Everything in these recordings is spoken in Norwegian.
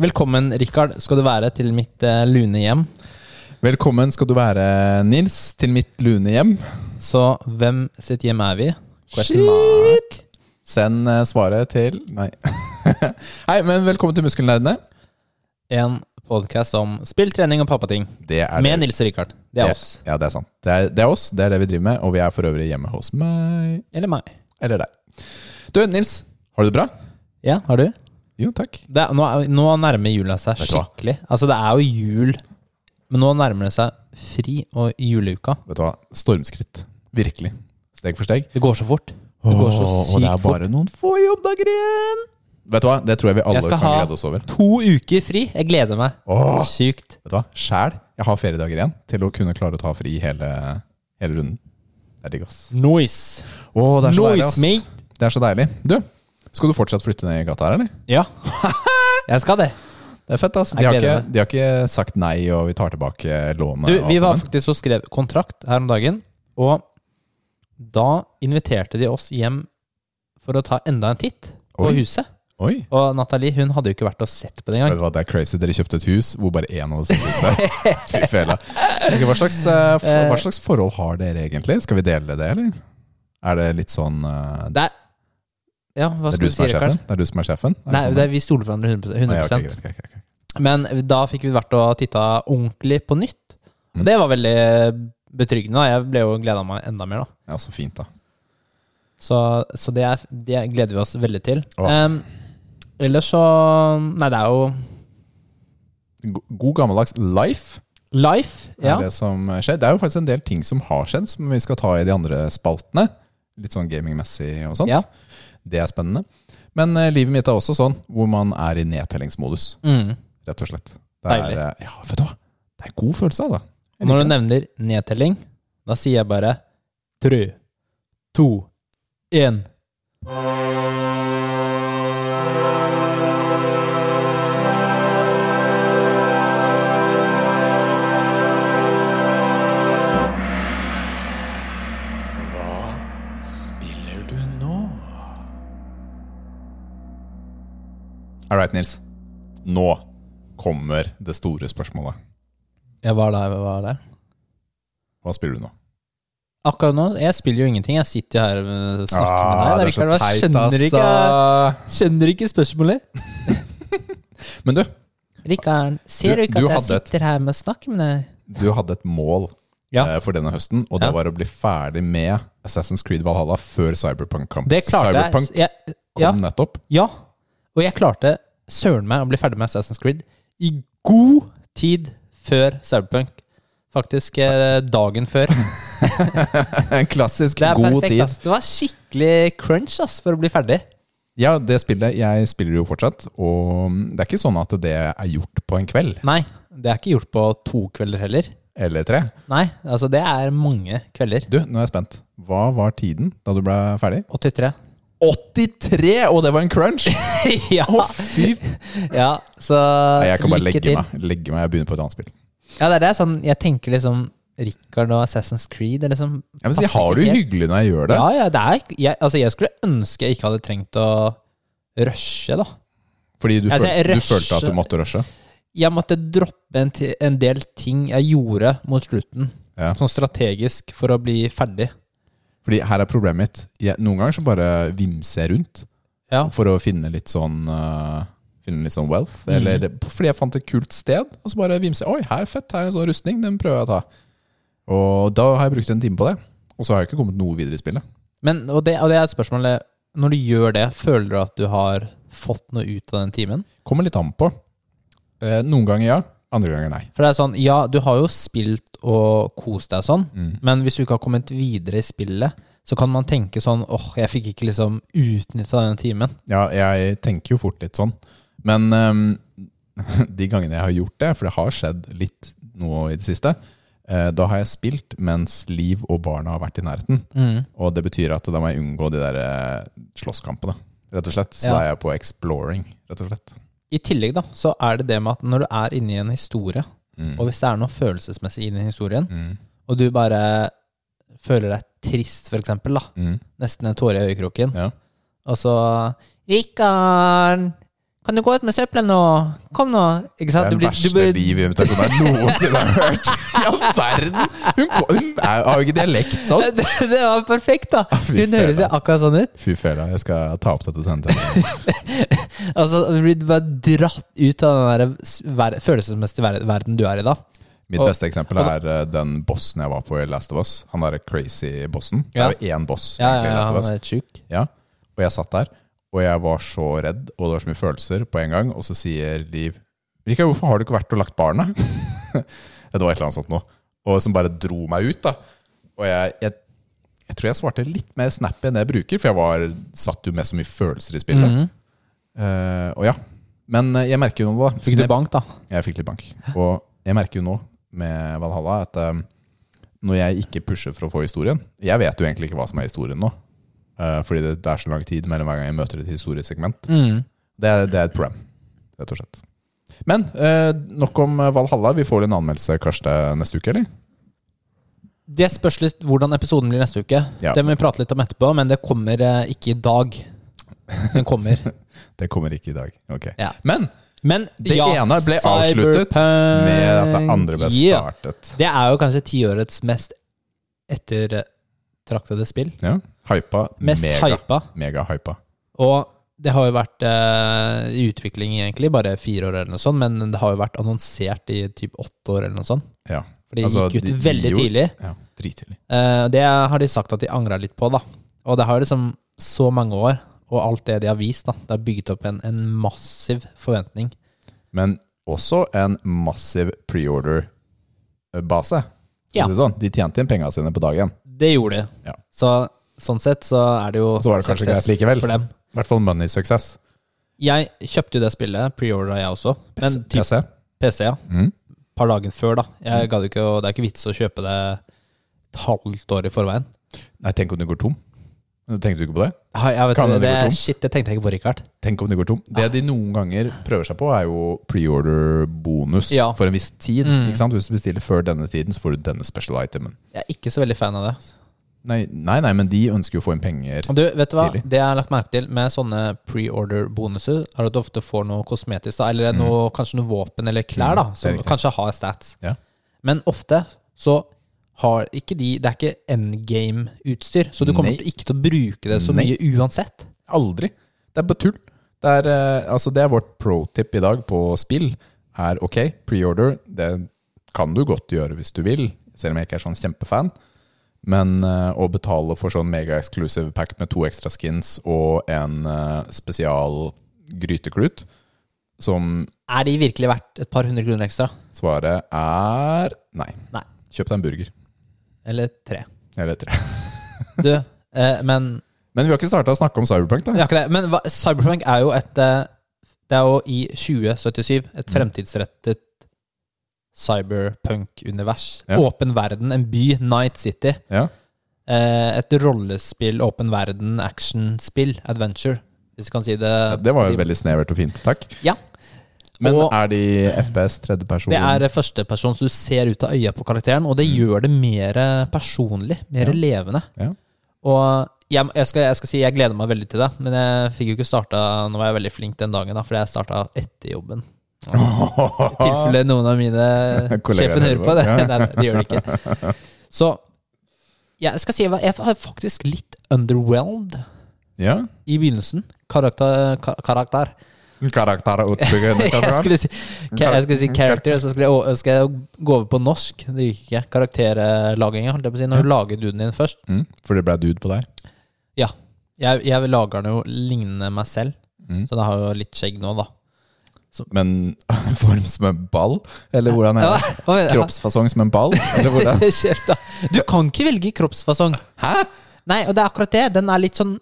Velkommen, Rikard, skal du være til mitt eh, lune hjem. Velkommen skal du være, Nils, til mitt lune hjem. Så hvem sitt hjem er vi? Question mark. Send eh, svaret til Nei. Hei, men velkommen til Muskelnerdene. En podkast om spill, trening og pappating. Det er Med det. Nils og Rikard. Det er oss. Ja, det er sant. Det er, det er oss, det er det vi driver med, og vi er for øvrig hjemme hos meg. Eller meg. Eller deg. Du, Nils. Har du det bra? Ja, har du? Jo, takk. Det nå, er- nå nærmer jula seg Vet du hva? skikkelig. Altså, det er jo jul, men nå nærmer det seg fri og juleuka. Vet du hva? Stormskritt. Virkelig. Steg for steg. Det går så fort. Det går så Åh, og sykt det er bare noen få jobbdager igjen. Vet du hva? Det tror jeg vi alle Jeg skal kan ha- glede oss over. To uker fri. Jeg gleder meg. Åh. Sykt. Vet du hva? Sjæl, jeg har feriedager igjen til å kunne klare å ta fri hele, hele runden. Det er digg, ass. Noise. Åh, det er så deilig, ass. mate. Det er så deilig. Du, skal du fortsatt flytte ned i gata her, eller? Ja. Jeg skal det. Det er fett, ass. De har, ikke, de har ikke sagt nei, og vi tar tilbake lånet. Du, vi var faktisk og skrev kontrakt her om dagen, og da inviterte de oss hjem for å ta enda en titt på Oi. huset. Oi. Og Nathalie hun hadde jo ikke vært og sett på det engang. Det er crazy. Dere kjøpte et hus hvor bare én hadde sett huset. Fy fela. Okay, hva, slags, eh, hva slags forhold har dere egentlig? Skal vi dele det, eller? Er det litt sånn uh, Det er Ja, hva Det er du som si, er sjefen? Det er du som er sjefen? Er Nei, sånn? det er, vi stoler på hverandre 100, 100%. Nei, okay, okay, greit. Men da fikk vi vært og titta ordentlig på nytt. Og Mm. det var veldig betryggende. Jeg ble jo gleda meg enda mer, da. Ja, så fint, da. Så, så det, er, det gleder vi oss veldig til. Um, ellers så Nei, det er jo God gammeldags life Life. er Ja. det som skjer. Det er jo faktisk en del ting som har skjedd, som vi skal ta i de andre spaltene. Litt sånn gamingmessig og sånt. Ja. Det er spennende. Men eh, livet mitt er også sånn, hvor man er i nedtellingsmodus, Mm. rett og slett. Det er, Deilig. eh, ja, vet du hva? Det er en god følelse av det. Jeg Når liker du det. nevner nedtelling, da sier jeg bare tre, to, én. All right, Nils. Nå kommer det store spørsmålet. Ja, hva er det? Hva er det? Hva spiller du nå? Akkurat nå, jeg spiller jo ingenting. Jeg sitter jo her og snakker Ah, med deg. det er Rikard, så teit, skjønner ikke, altså. skjønner ikke spørsmålet. Men du, Rikard, ser Du- du ikke at jeg sitter et- her med å snakke med deg? du hadde et mål Ja. uh, for denne høsten, og det Ja. var å bli ferdig med Assassin's Creed Valhalla før Cyberpunk kom. Det klarte Cyberpunk jeg. jeg ja, kom nettopp. ja. Og jeg klarte søren meg å bli ferdig med Assassin's Creed i god tid før Cyberpunk. Faktisk eh, dagen før. En klassisk god perfekt. tid. Ass. Det var skikkelig crunch ass, for å bli ferdig. Ja, det spillet Jeg spiller jo fortsatt, og det er ikke sånn at det er gjort på en kveld Nei, det er ikke gjort på to kvelder heller. eller tre. Nei, altså det er mange kvelder. Du, nå er jeg spent. Hva var tiden da du ble ferdig? 83. 83! Og det var en crunch! ja. Å, fy ja, så Nei, Jeg kan bare legge meg. Legge meg Jeg begynner på et annet spill. Ja, det er det. Sånn, jeg tenker liksom Rikard og Assassin's Creed er liksom ja, men passer har du jo hyggelig når jeg gjør det? Ja, ja, det er jeg, Altså, jeg skulle ønske jeg ikke hadde trengt å rushe, da. Fordi du, Altså, føl jeg du følte at du måtte rushe? Jeg måtte droppe en, en del ting jeg gjorde mot slutten, Ja. sånn strategisk, for å bli ferdig. Fordi her er problemet mitt. Jeg, noen ganger så bare vimser jeg rundt Ja. for å finne litt sånn uh, Finne litt sånn wealth. Mm. Eller fordi jeg fant et kult sted, og så bare vimser jeg. Oi, her er fett, her er en sånn rustning, den prøver jeg å ta. Og da har jeg brukt en time på det. Og så har jeg ikke kommet noe videre i spillet. Men, og det, og det er et spørsmål Når du gjør det, føler du at du har fått noe ut av den timen? Kommer litt an på. Eh, noen ganger ja, andre ganger nei. For det er sånn, ja, du har jo spilt og kost deg sånn, Mm. men hvis du ikke har kommet videre i spillet, så kan man tenke sånn åh, jeg fikk ikke liksom utnytta denne timen. Ja, jeg tenker jo fort litt sånn. Men um, de gangene jeg har gjort det, for det har skjedd litt nå i det siste, eh, da har jeg spilt mens Liv og barna har vært i nærheten. Og det betyr at da må jeg unngå de der eh, slåsskampene, rett og slett. Så Ja. da er jeg på exploring, rett og slett. I tillegg da, så er det det med at når du er inne i en historie, Mm. og hvis det er noe følelsesmessig i den historien, Mm. og du bare føler deg trist, for eksempel, da, Mm. nesten en tåre i øyekroken, Ja. og så Rikard, Kan du gå ut med søppelen nå? Kom nå. Ikke Det sant? er Du den blir- verste blir- livinvitasjonen jeg noensinne har hørt. I all verden! Hun, hun er, har jo ikke dialekt sånn. det, det var perfekt, da! fy Hun høres jo akkurat sånn ut. Fy fela, jeg skal ta opp dette senere. Altså, Du blir bare dratt ut av den der følelsesmessige ver verden du er i da. Mitt Og- beste eksempel er eh, den bossen jeg var på i Last of Us. Han derre crazy bossen. Det er jo én boss Ja, ja, ja, Last han of Us. er sjuk. Ja, og jeg satt der, og jeg var så redd, og det var så mye følelser på en gang, og så sier Liv Rika, hvorfor har du ikke vært og lagt barna? det var et eller annet sånt noe. Og som bare dro meg ut, da. Og jeg, jeg, jeg tror jeg svarte litt mer snappy enn det jeg bruker, for jeg var, satt jo med så mye følelser i spillet. Mm -hmm. uh, og ja. Men eh, jeg merker jo nå, da Fikk du bank, da? Jeg fikk litt bank. Og jeg merker jo nå med Valhalla at eh, når jeg ikke pusher for å få historien Jeg vet jo egentlig ikke hva som er historien nå. Eh, fordi det, det er så lang tid mellom hver gang jeg møter et historiesegment. Mm. Det, det er et problem, rett og slett. Men uh, nok om Valhalla. Vi får en anmeldelse kanskje neste uke, eller? Det spørs litt hvordan episoden blir neste uke. Ja. Det må vi prate litt om etterpå, men det kommer uh, ikke i dag. Den kommer. Det kommer ikke i dag. Ok. Ja. Men Men Det ja, ene ble avsluttet Cyberpunk, med at det andre ble yeah. startet. Det er jo kanskje tiårets mest ettertraktede spill. Ja. Hypa. Mest mega, hypa. mega hypa. Og det har jo vært eh, i utvikling egentlig bare fire år, eller noe sånt, men det har jo vært annonsert i typ åtte år, eller noe sånt. Ja. For det Altså, gikk ut de- de veldig gjorde- tidlig. ja Drittidlig. Eh, det har de sagt at de angra litt på, da. Og det har liksom så mange år, og alt det de har vist, da. Det har bygget opp en, en massiv forventning. Men også en massiv preorder-base. Ja. Sånn. De tjente inn pengene sine på dagen. Det gjorde de. Ja. Så sånn sett så er det jo Så var det kanskje success greit likevel. for dem. I hvert fall money success. Jeg kjøpte jo det spillet, preordra jeg også, men typ PC. PC, ja. Mm. par dagen før, da. Jeg gadd jo ikke, å- Det er ikke vits å kjøpe det et halvt år i forveien. Nei, tenk om det går tom. Tenkte du ikke på det? Ha, Jeg vet, Kan det, det tom? shit, det tenkte jeg ikke på, Richard. Tenk om det går tom. Det de noen ganger prøver seg på, er jo preorder-bonus Ja. for en viss tid. Mm. Ikke sant? Hvis du bestiller før denne tiden, så får du denne special itemen. Jeg er ikke så veldig fan av det. Nei, nei, nei, men de ønsker jo å få inn penger. Du, vet du hva? Tidlig. Det jeg har lagt merke til med sånne pre-order-bonuser, er at du ofte får noe kosmetisk, da, eller noe, kanskje noe våpen eller klær, da, Mm, som kanskje har stats. Ja. Men ofte så har ikke de Det er ikke endgame-utstyr, så du kommer Nei. ikke til å bruke det så Nei. mye uansett. Aldri. Det er bare tull. Det er, eh, altså det er vårt pro-tip i dag på spill. Er ok, pre-order, det kan du godt gjøre hvis du vil, selv om jeg ikke er sånn kjempefan. Men uh, å betale for sånn mega-exclusive pack med to ekstra skins og en uh, spesial gryteklut, som Er de virkelig verdt et par hundre kroner ekstra? svaret er nei. Nei. Kjøp deg en burger. Eller tre? Eller tre. Du, eh, men Men vi har ikke starta å snakke om Cyberpunk, da. Men hva, Cyberpunk er jo et eh, Det er jo i 2077 et Mm. fremtidsrettet cyberpunk-univers. Ja. Åpen verden, en by, Night City. Ja. Eh, et rollespill, åpen verden, actionspill, adventure, hvis du kan si det. Ja, Det var jo veldig snevert og fint, takk. Ja. Men Og- er de FPS tredjeperson? Det er førsteperson, så du ser ut av øya på karakteren, og det gjør det mer personlig, mer Mm. Ja. levende. Og jeg, jeg, skal, jeg skal si jeg gleder meg veldig til det, men jeg fikk jo ikke starta Nå var jeg veldig flink den dagen, da, fordi jeg starta etter jobben. I tilfelle noen av mine sjefen hører på det. Nei, det gjør de ikke. Så jeg skal si jeg var faktisk litt underwhelmed Ja. i begynnelsen. Karakter, ka- karakter. Karakterutbyggende. jeg, skulle si, jeg skulle si character, så skulle jeg, skal jeg gå over på norsk. Det gikk ikke. Karakterlaginga, holdt jeg på å si. Når du lager duden din først. Mm, for det ble dude på deg? Ja. Jeg, jeg lager den jo lignende meg selv, Mm. så det har jo litt skjegg nå, da. Men form som en ball? Eller hvordan er det? Du? Kroppsfasong som en ball? Eller hvordan? Du kan ikke velge kroppsfasong. Hæ? Nei, og det er akkurat det. Den er litt sånn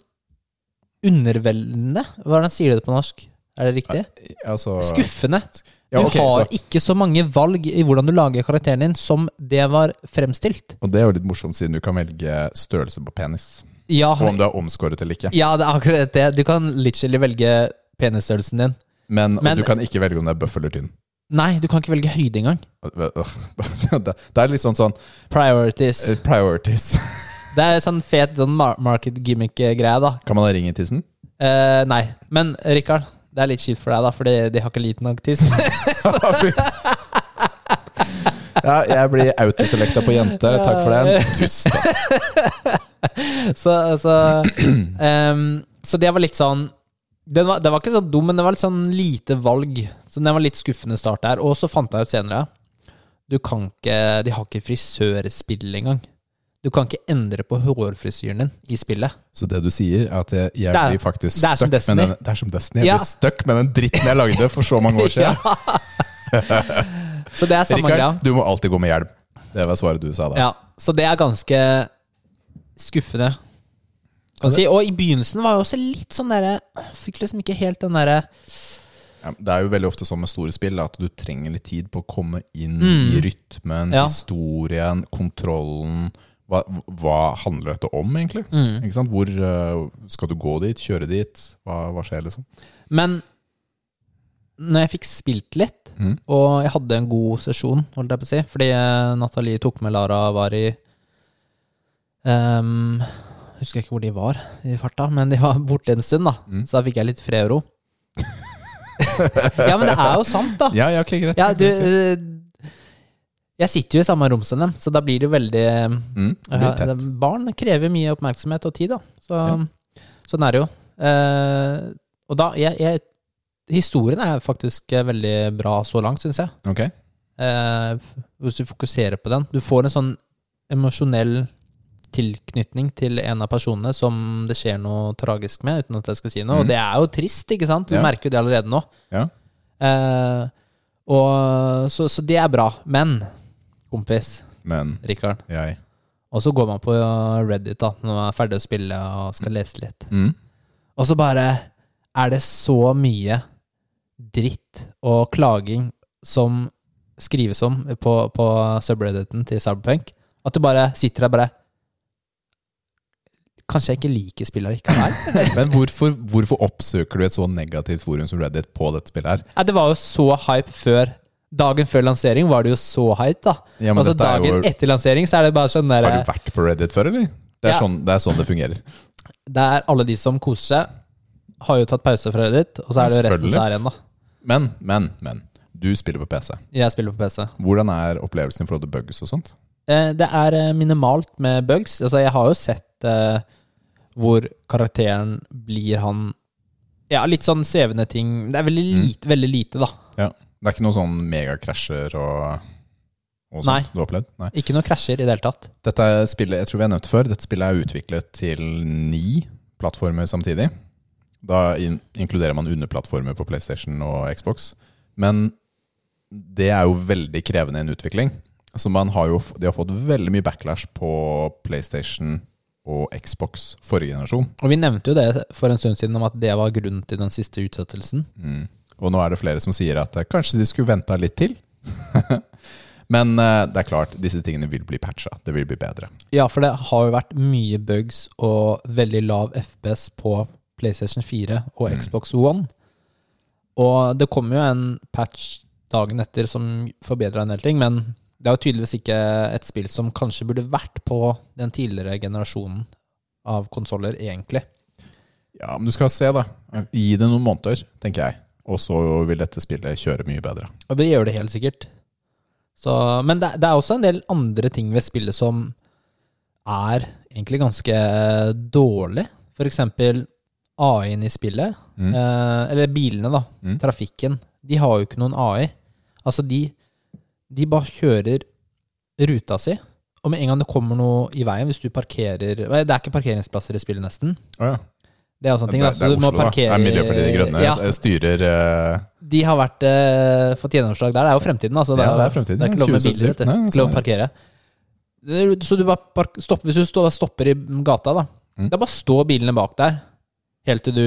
underveldende. Hvordan sier du det på norsk? Er det riktig? Altså, Skuffende. Ja, Du har så, ikke så mange valg i hvordan du lager karakteren din, som det var fremstilt. og det er jo litt morsomt, siden du kan velge størrelse på penis. Ja, Og om du er omskåret eller ikke. ja det er akkurat det. Du kan literally velge penisstørrelsen din. Men, Men- du kan ikke velge om det er bøff eller tynn. Nei, du kan ikke velge høyde engang. Det er litt sånn sånn Priorities. eh, priorities. Det er sånn fet sånn market gimmick-greie, da. Kan man ha ring i tissen? Eh, nei, men Rikard, det er litt kjipt for deg, da, fordi de, har ikke liten nok tiss. Ja, jeg blir autoselekta på jente. Takk for den. Dust, ass. så, så, um, så det var litt sånn den var, Det var ikke så dum, men det var litt sånn lite valg. Så den var litt skuffende start der. Og så fant jeg ut senere Du kan ikke De har ikke frisørspill engang. Du kan ikke endre på hårfrisyren din i spillet. Så det du sier, er at jeg, jeg er- blir faktisk det som stuck med den, det er som Destiny. Jeg Ja. blir stuck med den dritten jeg lagde for så mange år siden. Så det er samme greia. Du må alltid gå med hjelm. Det var svaret du sa da. Ja, så det er ganske skuffende. Kan si. Og i begynnelsen var jeg også litt sånn derre Fikk liksom ikke helt den derre Ja, det er jo veldig ofte sånn med store spill at du trenger litt tid på å komme inn Mm. i rytmen, Ja. historien, kontrollen. Hva, hva handler dette om, egentlig? Mm. Hvor øh, Skal du gå dit? Kjøre dit? Hva, hva skjer, liksom? Men når jeg fikk spilt litt, Mm. og jeg hadde en god sesjon, holdt jeg på å si, fordi eh, Nathalie tok med Lara var i ehm, Husker ikke hvor de var i farta, men de var borte en stund, da. Mm. Så da fikk jeg litt fred og ro. ja, men det er jo sant, da. Ja, ja, ok, greit. Ja, du eh, Jeg sitter jo i samme rom som dem, så da blir det jo veldig Mm, det ja, tett. det- Barn krever mye oppmerksomhet og tid, da. Så, Ja. Sånn er det jo. Eh, og da jeg, jeg, Historien er faktisk eh, veldig bra så langt, syns jeg. Okay. Eh, hvis du fokuserer på den. Du får en sånn emosjonell tilknytning til en av personene som det skjer noe tragisk med, uten at jeg skal si noe. Mm. Og det er jo trist, ikke sant? Du Ja. merker jo det allerede nå. Ja. Eh, og, så, så det er bra. Men, kompis Men Rikard jeg Og så går man på Reddit da når man er ferdig å spille og skal lese litt. mm. Og så bare er det så mye dritt og klaging som skrives om på, på subredditen til Cyberpunk, at du bare sitter der bare Kanskje jeg ikke liker spillet likevel? Men hvorfor, hvorfor oppsøker du et så negativt forum som Reddit på dette spillet her? Ja, det var jo så hype før. Dagen før lansering var det jo så hype, da. Ja, altså Dagen jo, etter lansering så er det bare sånn der Har du vært på Reddit før, eller? Det er, Ja. sånn, det er sånn det fungerer. Det er alle de som koser seg, har jo tatt pause fra Reddit, og så er det jo resten som er igjen, da. Men, men, men. Du spiller på PC. Jeg spiller på PC. Hvordan er opplevelsen i forhold til bugs og sånt? Eh, Det er eh, minimalt med bugs. Altså, jeg har jo sett eh, hvor karakteren blir han Ja, litt sånn svevende ting. Det er veldig Mm. lite, veldig lite, da. Ja. Det er ikke noen sånn megakrasjer og, og sånt Nei. du har opplevd? Nei. Ikke noe krasjer i det hele tatt. Dette spillet, jeg tror vi har nevnt det før, dette spillet er utviklet til ni plattformer samtidig. Da in inkluderer man underplattformer på PlayStation og Xbox. Men det er jo veldig krevende i en utvikling. Så man har jo, de har fått veldig mye backlash på PlayStation og Xbox forrige generasjon. Og vi nevnte jo det for en stund siden om at det var grunnen til den siste utsettelsen. Mm. Og nå er det flere som sier at eh, kanskje de skulle venta litt til. Men eh, det er klart, disse tingene vil bli patcha. Det vil bli bedre. Ja, for det har jo vært mye bugs og veldig lav FPS på PlayStation 4 og Mm. Xbox One. Og det kom jo en patch dagen etter som forbedra en del ting, men det er jo tydeligvis ikke et spill som kanskje burde vært på den tidligere generasjonen av konsoller, egentlig. Ja, men du skal se, da. Gi det noen måneder, tenker jeg. Og så vil dette spillet kjøre mye bedre. Og det gjør det helt sikkert. Så, men det, det er også en del andre ting ved spillet som er egentlig ganske dårlig. For eksempel AI-en i spillet. Mm. Eh, eller bilene, da. Mm. Trafikken. De har jo ikke noen AI. Altså, de, de bare kjører ruta si. Og med en gang det kommer noe i veien, hvis du parkerer Det er ikke parkeringsplasser i spillet, nesten. Oh, ja. Det er også Det, ting, da. det er du Oslo, parkere Det er Miljøpartiet De Grønne Ja, styrer uh... de har vært, uh, fått gjennomslag der. Det er jo fremtiden, altså. Ja, det er fremtiden, Det er ikke lov med 2077. biler. Nei, Ikke lov å er parkere. Så du bare park, stopp, hvis du stopper i gata, da. Mm. Det er bare å stå bilene bak deg helt til du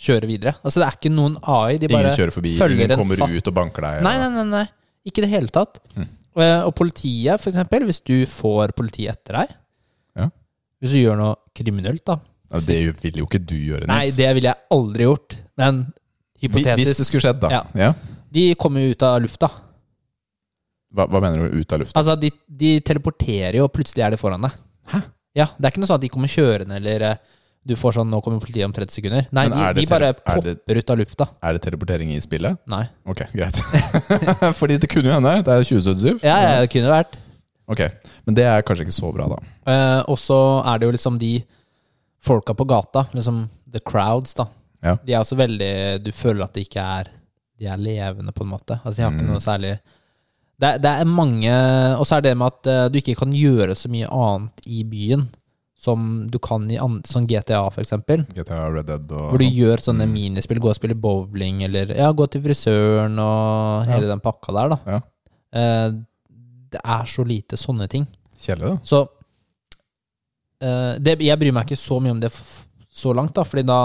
kjører videre. Altså Det er ikke noen AI. De bare Ingen kjører forbi, følger ingen kommer ut og banker deg. Nei, nei, nei, nei. Ikke i det hele tatt. Mm. Eh, Og politiet, for eksempel. Hvis du får politiet etter deg Ja. Hvis du gjør noe kriminelt, da. Ja, det vil jo ikke du gjøre, Nils. Nei, det ville jeg aldri gjort. Men hypotetisk Hvis det skulle skjedd, da. Ja. De kommer jo ut av lufta. Hva, hva mener du ut av lufta? Altså, de, de teleporterer jo, og plutselig er de foran deg. Hæ? Ja, Det er ikke noe sånn at de kommer kjørende, eller eh, du får sånn 'nå kommer politiet om 30 sekunder'. Nei, de, de bare er popper ut av lufta. Er det teleportering i spillet? Nei. Ok, greit. Fordi det kunne jo hende. Det er 2077. Ja, ja, det kunne vært. Ok, Men det er kanskje ikke så bra, da. Eh, og så er det jo liksom de folka på gata, liksom the crowds, da. Ja. De er også veldig Du føler at de ikke er De er levende, på en måte. Altså, de har ikke Mm. noe særlig det, er- det er mange Og så er det med at uh, du ikke kan gjøre så mye annet i byen som du kan i an, sånn GTA, for eksempel. GTA Red Dead og Hvor du sånt. gjør sånne Mm. minispill, gå og spille bowling, eller ja, gå til frisøren og hele den pakka der, da. Ja. Eh, det er så lite sånne ting. Kjedelig, da. Så eh, det, Jeg bryr meg ikke så mye om det så langt, da, fordi da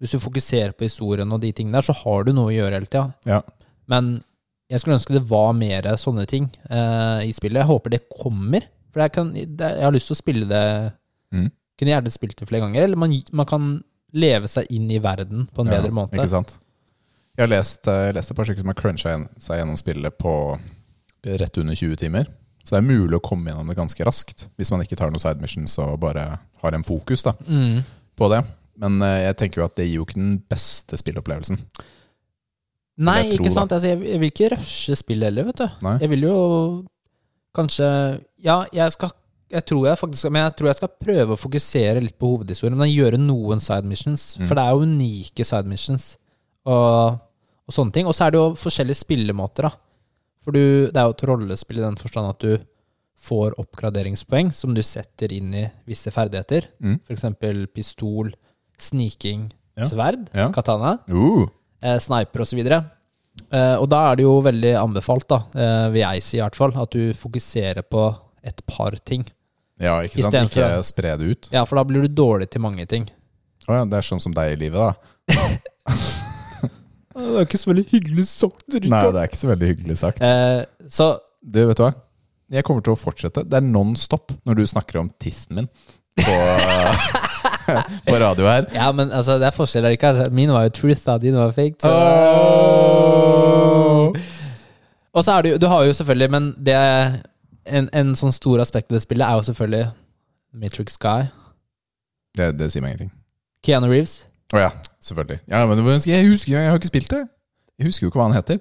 Hvis du fokuserer på historien og de tingene der, så har du noe å gjøre hele tida. Ja. Men jeg skulle ønske det var mer sånne ting eh, i spillet. Jeg håper det kommer. For jeg, kan, jeg har lyst til å spille det Mm. Kunne gjerne spilt det flere ganger. Eller man, man kan leve seg inn i verden på en Ja, bedre måte. Ikke sant? Jeg har lest, eh, jeg lest et par stykker som har cruncha seg gjennom spillet på rett under 20 timer. Så det er mulig å komme gjennom det ganske raskt, hvis man ikke tar noen side missions og bare har en fokus da, Mm. på det. Men eh, jeg tenker jo at det gir jo ikke den beste spillopplevelsen. Nei, tro, ikke sant. Altså, jeg, jeg vil ikke rushe spill heller, vet du. Nei? Jeg vil jo kanskje Ja, jeg skal jeg tror jeg faktisk Men jeg tror jeg skal prøve å fokusere litt på hovedhistorien, men gjøre noen side missions. Mm. For det er jo unike side missions og, og sånne ting. Og så er det jo forskjellige spillemåter, da. For du, det er jo et rollespill i den forstand at du får oppgraderingspoeng som du setter inn i visse ferdigheter. Mm. F.eks. pistol, sniking, Ja. sverd, Ja. katana Uh, eh, sniper osv. Eh, og da er det jo veldig anbefalt, da, eh, vil jeg si i hvert fall, at du fokuserer på et par ting. Ja, ikke sant? Ikke spre det ut. Ja, for da blir du dårlig til mange ting. Å ja, det er sånn som deg i livet, da. Det er ikke så veldig hyggelig sagt, Nei, det er ikke så veldig hyggelig sagt. Eh, så Du, vet du hva? Jeg kommer til å fortsette. Det er non stop når du snakker om tissen min på, på radio her. Ja, men altså, det er forskjell, Rikard. Min var jo truth, da. Din var fake. Så. Og så er det jo Du har jo selvfølgelig Men det en, en sånn stor aspekt av det spillet er jo selvfølgelig Matrix Sky. Det, det sier meg ingenting. Keanu Reeves. Å ja, selvfølgelig. Ja, men jeg husker Jeg har ikke spilt det. Jeg husker jo ikke hva han heter.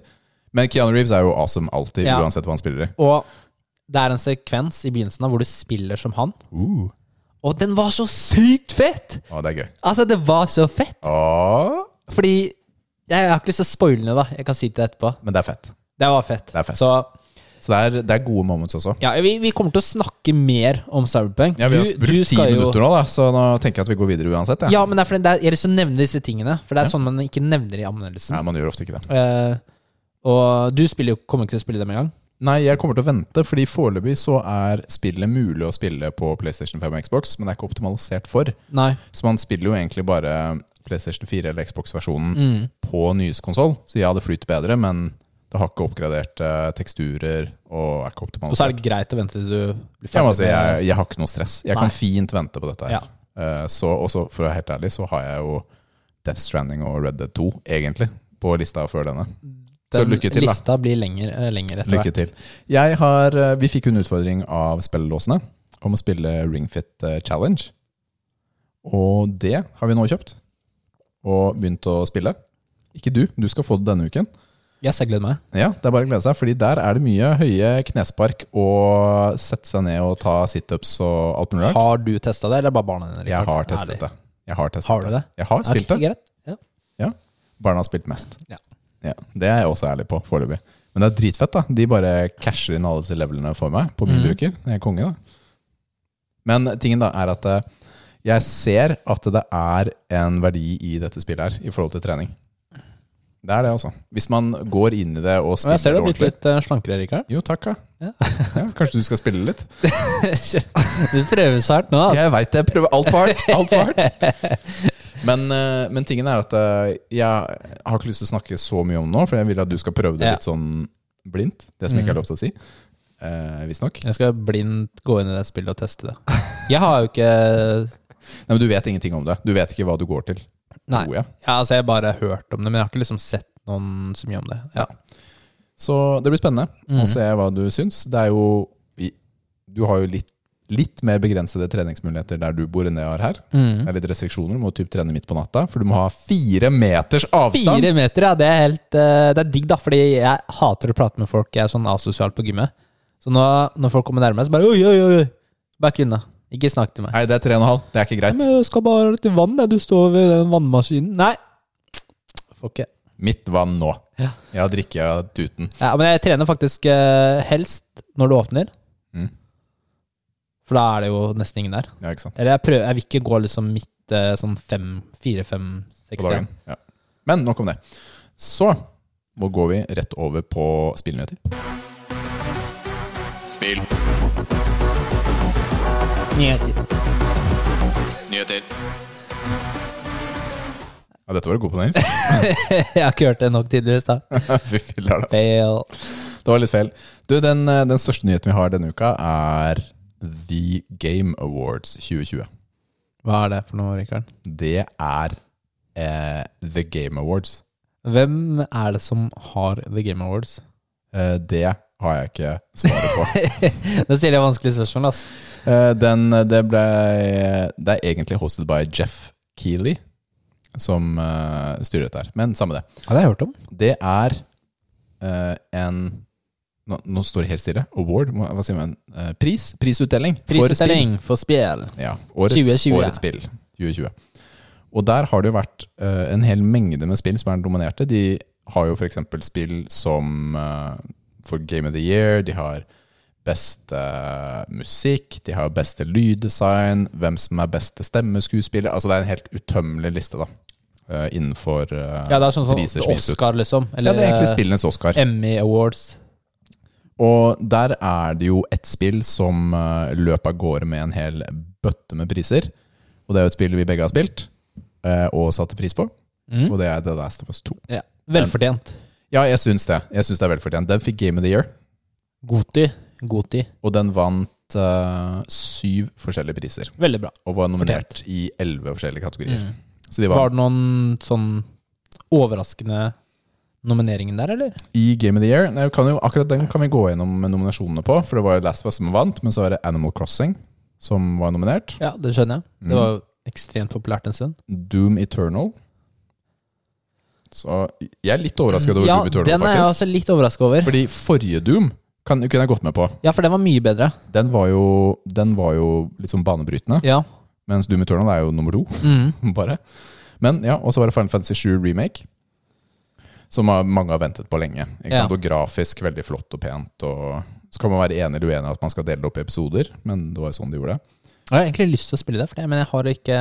Men Keanu Reeves er jo awesome alltid, Ja. uansett hva han spiller i. Og det er en sekvens i begynnelsen av hvor du spiller som han. Uh. Og den var så sykt fett! Å, det er gøy. Altså, det var så fett! Åh. Fordi Jeg har ikke lyst til å spoile det, da. Jeg kan si det etterpå. men det er fett. Det var fett. Det er fett. Så Så det er, det er gode moments også. ja, vi, vi kommer til å snakke mer om Cyberpunk. Ja, Vi har brukt ti minutter nå, da, så nå tenker jeg at vi går videre uansett. Ja. Ja, men det er fordi det er, jeg har lyst til å nevne disse tingene. For det er Ja. sånn man ikke nevner i anmeldelsen. Nei, man gjør ofte ikke det. Uh, og du jo, kommer ikke til å spille dem engang? en gang. Nei, jeg kommer til å vente, fordi foreløpig så er spillet mulig å spille på PlayStation 5 og Xbox, men det er ikke optimalisert for. Nei. Så man spiller jo egentlig bare PlayStation 4 eller Xbox-versjonen Mm. på nyeste konsoll. Så ja, det flyter bedre, men det har ikke oppgraderte teksturer og er ikke Og så er det greit å vente til du blir Ja, ferdig altså, jeg, jeg har ikke noe stress. Jeg Nei. kan fint vente på dette. her Ja. Eh, Så også, for å være helt ærlig, så har jeg jo Death Stranding og Red Dead 2, egentlig, på lista før denne. Så lykke til, da. lista blir lenger, eh, lenger etter Lykke til. Jeg har, eh, vi fikk jo en utfordring av spillelåsene om å spille Ringfit eh, Challenge. Og det har vi nå kjøpt. Og begynt å spille. Ikke du, du skal få det denne uken. Yes, jeg gleder meg. Ja, det er bare å glede seg, fordi der er det mye høye knespark og sette seg ned og ta situps og alt mulig rart. Har du testa det, eller bare barna dine? Jeg har testet Ærlig. det. Jeg har testet Har du det? Jeg har spilt okay, det. greit. Ja. Barna har spilt mest. Ja. Ja, det er jeg også ærlig på foreløpig. Men det er dritfett, da. De bare casher inn alle disse levelene for meg på min mm. bruker. Jeg er konge, da. Men tingen da er at eh, jeg ser at det er en verdi i dette spillet her i forhold til trening. Det er det, altså. Hvis man går inn i det og Og jeg ser du har blitt litt eh, slankere, Rikard. Jo, takk, ja. Ja. Kanskje du skal spille litt? du prøver så hardt nå, altså. Jeg veit det. Jeg prøver altfor hardt. Alt for hardt. Men, eh, men tingen er at eh, jeg har ikke lyst til å snakke så mye om det nå, for jeg vil at du skal prøve det litt sånn blindt. Det som ikke er lov til å si. Eh, Visstnok. Jeg skal blindt gå inn i det spillet og teste det. Jeg har jo ikke Nei, men du vet ingenting om det. Du vet ikke hva du går til. Nei. Tror jeg. Ja, altså Jeg har bare hørt om det, men jeg har ikke liksom sett noen så mye om det. Ja. Så det blir spennende Mhm. å se hva du syns. Det er jo Du har jo litt litt mer begrensede treningsmuligheter der du bor enn det jeg har her. Mm. Det er litt restriksjoner. Du må typ trene midt på natta, for du må ha fire meters avstand. Fire meter, ja. Det er helt eh, Det er digg, da, fordi jeg hater å prate med folk. Jeg er sånn asosial på gymmet. Så nå, når folk kommer nærmere, så bare oi, oi, oi. Back unna. Ikke snakk til meg. Nei, det er tre og en halv. Det er ikke greit. Men jeg skal bare ha litt vann, jeg. Du står ved den vannmaskinen. Nei. Får ikke. Mitt vann nå. Ja. Jeg har drikket av tuten. Ja, men jeg trener faktisk eh, helst når du åpner. Mm. For da er det jo nesten ingen der. Ja, ikke sant. Eller jeg, prøver, jeg vil ikke gå liksom midt eh, sånn fem, fire, fem, seks På dagen. Ja. Men nok om det. Så nå går vi rett over på spillnyheter. Spill. Nyheter. Nyheter. Ja, dette var du god på, Nils. jeg har ikke hørt det nok tidligere i stad. Fy filler'n. ass. Fail. Det var litt feil. Du, den, eh, den største nyheten vi har denne uka, er The Game Awards 2020. Hva er det for noe, Rikard? Det er eh, The Game Awards. Hvem er det som har The Game Awards? Eh, det har jeg ikke svaret på. Da stiller jeg vanskelige spørsmål, ass. Eh, den, det ble Det er egentlig hosted by Jeff Keeley, som uh, styrer dette her. Men samme det. Ja, det har jeg hørt om. Det er uh, en nå, nå står det helt stille. Award? Hva sier man? Uh, pris? Prisutdeling. for spill. Prisutdeling for spill. Ja, årets, 2020. årets spill 2020. Og der har det jo vært eh, en hel mengde med spill som er dominerte. De har jo f.eks. spill som eh, for Game of the Year, de har beste eh, musikk, de har beste lyddesign, hvem som er beste stemmeskuespiller. Altså det er en helt utømmelig liste, da. eh, innenfor uh, Ja, det er sånn som. Oscar, liksom. Ja, Eller det er egentlig spillenes Oscar. Emmy Awards. Og der er det jo et spill som uh, løp av gårde med en hel bøtte med priser. Og det er jo et spill vi begge har spilt uh, og satte pris på. Mm. Og det er The Last of Us 2. Ja. Velfortjent. Ja, jeg syns det. Jeg syns det er velfortjent. Den fikk Game of the Year, Goti. Goti. og den vant uh, syv forskjellige priser. Veldig bra. Og var nominert i elleve forskjellige kategorier. Mm. De var, Var det noen sånn overraskende nomineringen der, eller? i Game of the Year. Nei, kan jo, akkurat den kan vi gå gjennom med nominasjonene på, for det var jo Last of Us som vant, men så var det Animal Crossing som var nominert. Ja, det skjønner jeg. Mm. Det var jo ekstremt populært en stund. Doom Eternal. Så jeg er litt overrasket over ja, Doom Eternal, den er jeg faktisk. også litt overrasket over. Fordi forrige Doom kan, kunne jeg gått med på. Ja, for den var mye bedre. Den var jo, den var jo litt sånn banebrytende, Ja. mens Doom Eternal er jo nummer to. Mm. bare. Men ja, Og så var det Final Fantasy 7 Remake. Som mange har ventet på lenge. Ja. Og grafisk veldig flott og pent. Og så kan man være enig eller uenig at man skal dele det opp i episoder, men det var jo sånn de gjorde det. Jeg har egentlig lyst til å spille det, for det, men jeg har ikke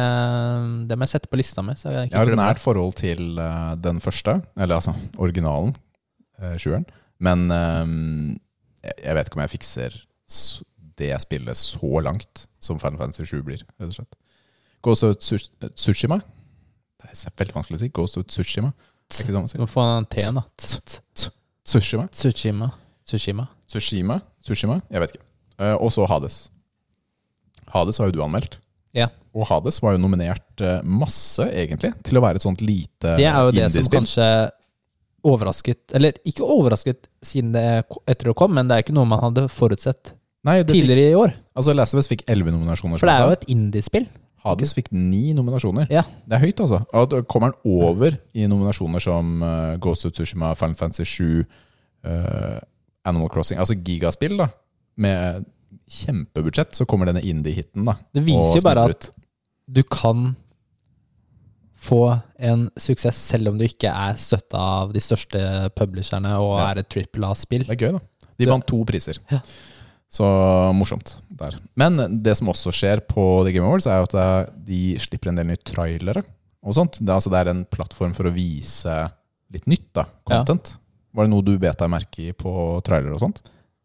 Det må jeg sette på lista mi. Jeg, Jeg har et nært forhold til uh, den første, eller altså originalen, uh, sjueren. Men eh, jeg, vet ikke om jeg fikser det jeg spiller så langt som Final Fantasy 7 blir, rett og slett. Ghost of Tsush- Tsushima Det er veldig vanskelig å si. Ghost of Tsushima. Det er ikke sånn å må få en da. T- t- Tsushima? Tsushima. Tsushima. Tsushima? Jeg vet ikke. Og så Hades. Hades har jo du anmeldt. Ja. Og Hades var jo nominert eh, masse, egentlig, til å være et sånt lite Det er jo det som kanskje overrasket Eller ikke overrasket siden det etter det kom, men det er ikke noe man hadde forutsett Nei, tidligere fikk, i år. altså Last of Us fikk elleve nominasjoner. For det er jo et indiespill. Hades fikk ni nominasjoner. Ja. Det er høyt, altså. Og da kommer han over i nominasjoner som uh, Ghost of Tsushima, Final Fantasy 7, uh, Animal Crossing. Altså gigaspill, da. Med kjempebudsjett, så kommer denne indie-hiten, da. Det viser jo bare at du kan få en suksess selv om du ikke er støtta av de største publisherne og Ja. er et trippel A-spill. Det er gøy, da. De vant to priser. Ja. Så morsomt der. Men det som også skjer på The Game Awards, er jo at de slipper en del nye trailere og sånt. Det altså, det er en plattform for å vise litt nytt, da. Ja. Content. Var det noe du bet deg merke i på trailer og sånt?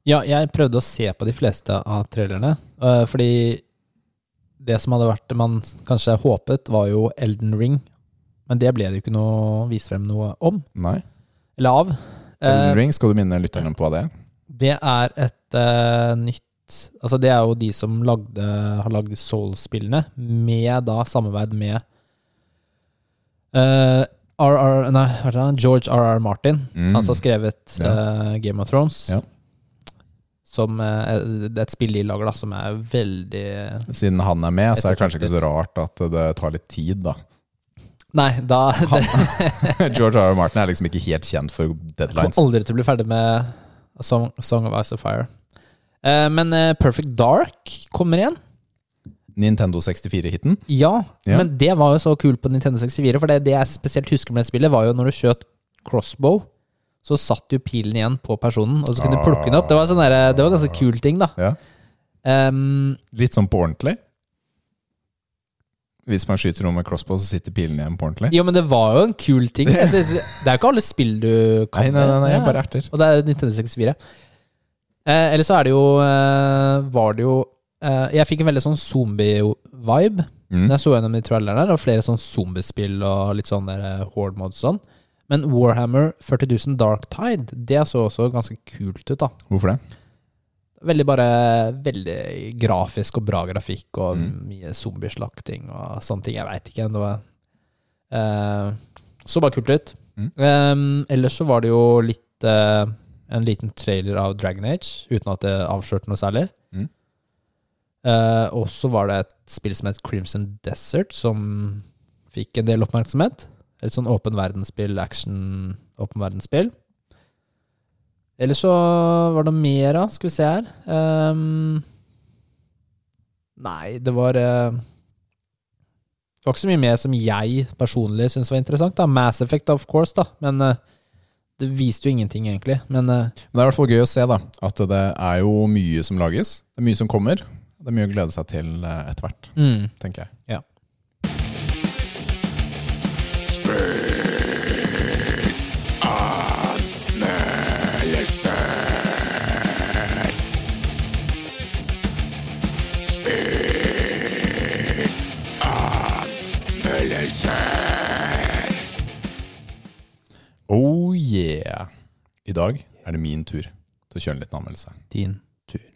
Ja, jeg prøvde å se på de fleste av trailerne, øh, fordi det som hadde vært det man kanskje håpet, var jo Elden Ring. Men det ble det jo ikke noe vist frem noe om, Nei. eller av. Elden Eh, Ring, skal du minne lytterne på hva det er? Det er et uh, nytt Altså, det er jo de som lagde, har lagd Soul-spillene, med da samarbeid med eh, RR, nei? George R.R. Martin. Mm. Han som har skrevet Ja. uh, Game of Thrones. Ja. Som eh, Det et spill de lager, da, som er veldig Siden han er med, så er det kanskje ikke så rart at det tar litt tid, da. Nei, da han, George R. R. Martin er liksom ikke helt kjent for Jeg deadlines. kommer aldri til å bli ferdig med Song, Song of Ice of Fire. Eh, men eh, Perfect Dark kommer igjen. Nintendo 64-hiten. Ja, Ja. men det var jo så kult på Nintendo 64. For det, det jeg spesielt husker med det spillet, var jo når du skjøt crossbow, så satt jo pilen igjen på personen, og så kunne du plukke den opp. Det var, sånn der, det var ganske kul ting, da. Ja. Um, Litt sånn på ordentlig. Hvis man skyter noe med crossbow, så sitter pilen igjen på ordentlig. jo, men det var jo en kul ting. Synes, det er jo ikke alle spill du kan Nei, nei, nei, nei jeg bare erter. Og det er Nintendo 64. Eh, eller så er det jo eh, Var det jo eh, Jeg fikk en veldig sånn zombie-vibe. Mm. Når jeg så gjennom de trailerne, og flere sånn zombiespill og litt sånn der eh, horde mods og sånn. Men Warhammer 40 000 Dark Tide, det så også ganske kult ut, da. Hvorfor det? Veldig bare Veldig grafisk og bra grafikk og Mm. mye zombieslakting og sånne ting. Jeg veit ikke. Det var uh, Så bare kult ut. Mm. Um, ellers så var det jo litt uh, En liten trailer av Dragon Age, uten at det avslørte noe særlig. Mm. Uh, og så var det et spill som het Crimson Desert, som fikk en del oppmerksomhet. Et sånn åpen verdensspill, action åpen verdensspill. Eller så var det mer, da. Skal vi se her. um, nei, det var uh, Det var ikke så mye mer som jeg personlig syntes var interessant. da Mass Effect, of course, da. Men uh, det viste jo ingenting, egentlig. Men uh, Men det er i hvert fall gøy å se da at det er jo mye som lages. Det er mye som kommer. Det er mye å glede seg til etter hvert, mm, tenker jeg. Ja. I dag er det min tur til å kjøre en liten anmeldelse. din tur.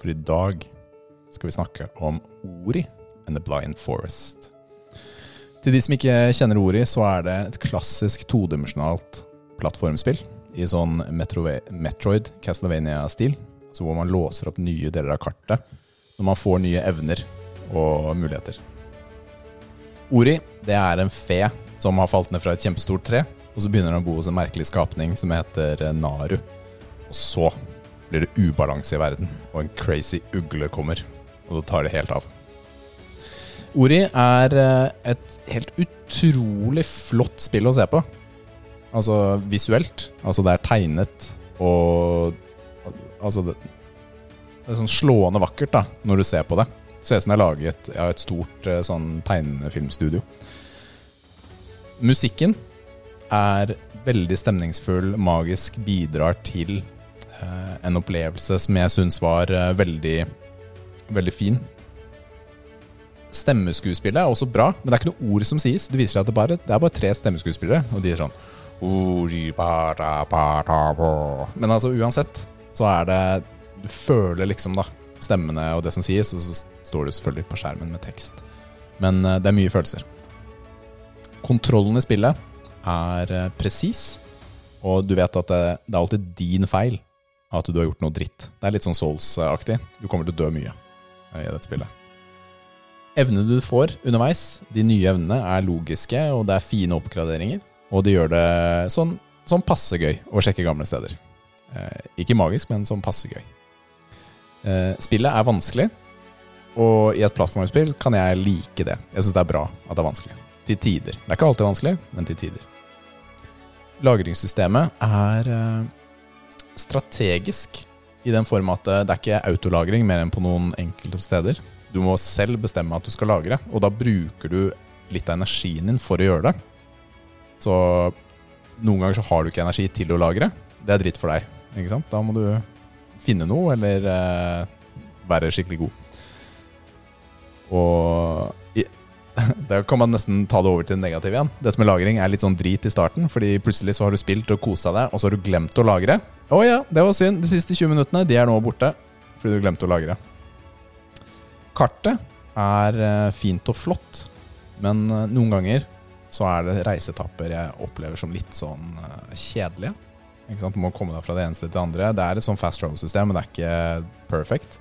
For i dag skal vi snakke om Ori and the Blind Forest. Til de som ikke kjenner Ori, så er det et klassisk todimensjonalt plattformspill i sånn Metroid Castlevania-stil. Så hvor man låser opp nye deler av kartet når man får nye evner og muligheter. Ori det er en fe som har falt ned fra et kjempestort tre, og så begynner han å bo hos en merkelig skapning som heter eh, Naru. Og så blir det ubalanse i verden, og en crazy ugle kommer. Og da tar det helt av. Ori er eh, et helt utrolig flott spill å se på. Altså visuelt. Altså det er tegnet og Altså det, det er sånn slående vakkert da når du ser på det. Det Ser ut som det er laget av et stort eh, sånn tegnefilmstudio. Musikken er veldig stemningsfull, magisk, bidrar til eh, en opplevelse som jeg syns var eh, veldig, veldig fin. Stemmeskuespillet er også bra, men det er ikke noe ord som sies. Det viser seg at det, bare, det er bare tre stemmeskuespillere, og de er sånn. Men altså uansett, så er det Du føler liksom da stemmene og det som sies, og så står det selvfølgelig på skjermen med tekst. Men eh, det er mye følelser. Kontrollen i spillet er eh, presis, og du vet at det, det er alltid din feil at du har gjort noe dritt. Det er litt sånn Souls-aktig. Du kommer til å dø mye eh, i dette spillet. Evnene du får underveis, de nye evnene, er logiske, og det er fine oppgraderinger. Og det gjør det sånn, sånn passe gøy å sjekke gamle steder. Eh, ikke magisk, men sånn passe gøy. Eh, spillet er vanskelig, og i et plattformspill kan jeg like det. Jeg syns det er bra at det er vanskelig. Til tider. Det er ikke alltid vanskelig, men til tider. Lagringssystemet er eh, strategisk i den form at eh, det er ikke autolagring mer enn på noen enkelte steder. Du må selv bestemme at du skal lagre, og da bruker du litt av energien din for å gjøre det. Så noen ganger så har du ikke energi til å lagre. Det er dritt for deg. Ikke sant? Da må du finne noe, eller eh, være skikkelig god. Og da kan man nesten ta det over til det negative igjen. Dette med lagring er litt sånn drit i starten, fordi plutselig så har du spilt og kosa deg, og så har du glemt å lagre. Å ja, det var synd. De siste 20 minuttene de er nå borte fordi du glemte å lagre. Kartet er eh, fint og flott, men eh, noen ganger så er det reisetapper jeg opplever som litt sånn eh, kjedelige. Ikke sant? Du må komme deg fra det ene stedet til det andre. Det er et sånn fast travel-system, men det er ikke perfect.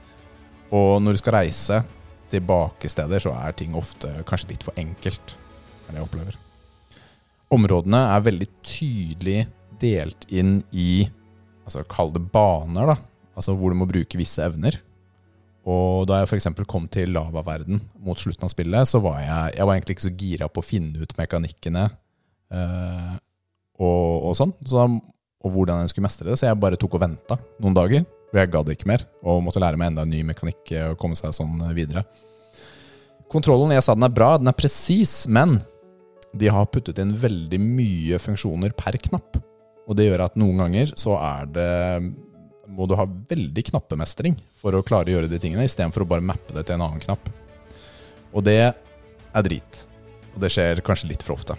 Og når du skal reise til bakesteder, så er ting ofte kanskje litt for enkelt. er det jeg opplever. Områdene er veldig tydelig delt inn i altså Kall det baner, da. Altså hvor du må bruke visse evner. Og da jeg f.eks. kom til lavaverden mot slutten av spillet, så var jeg, jeg var egentlig ikke så gira på å finne ut mekanikkene eh, og, og sånn. Så, og hvordan jeg skulle mestre det. Så jeg bare tok og venta noen dager. For jeg gadd ikke mer, og måtte lære meg enda en ny mekanikk og komme seg sånn videre. Kontrollen, jeg sa den er bra, den er presis, men de har puttet inn veldig mye funksjoner per knapp. Og det gjør at noen ganger så er det må du ha veldig knappemestring for å klare å gjøre de tingene, istedenfor å bare mappe det til en annen knapp. Og det er drit. Og det skjer kanskje litt for ofte.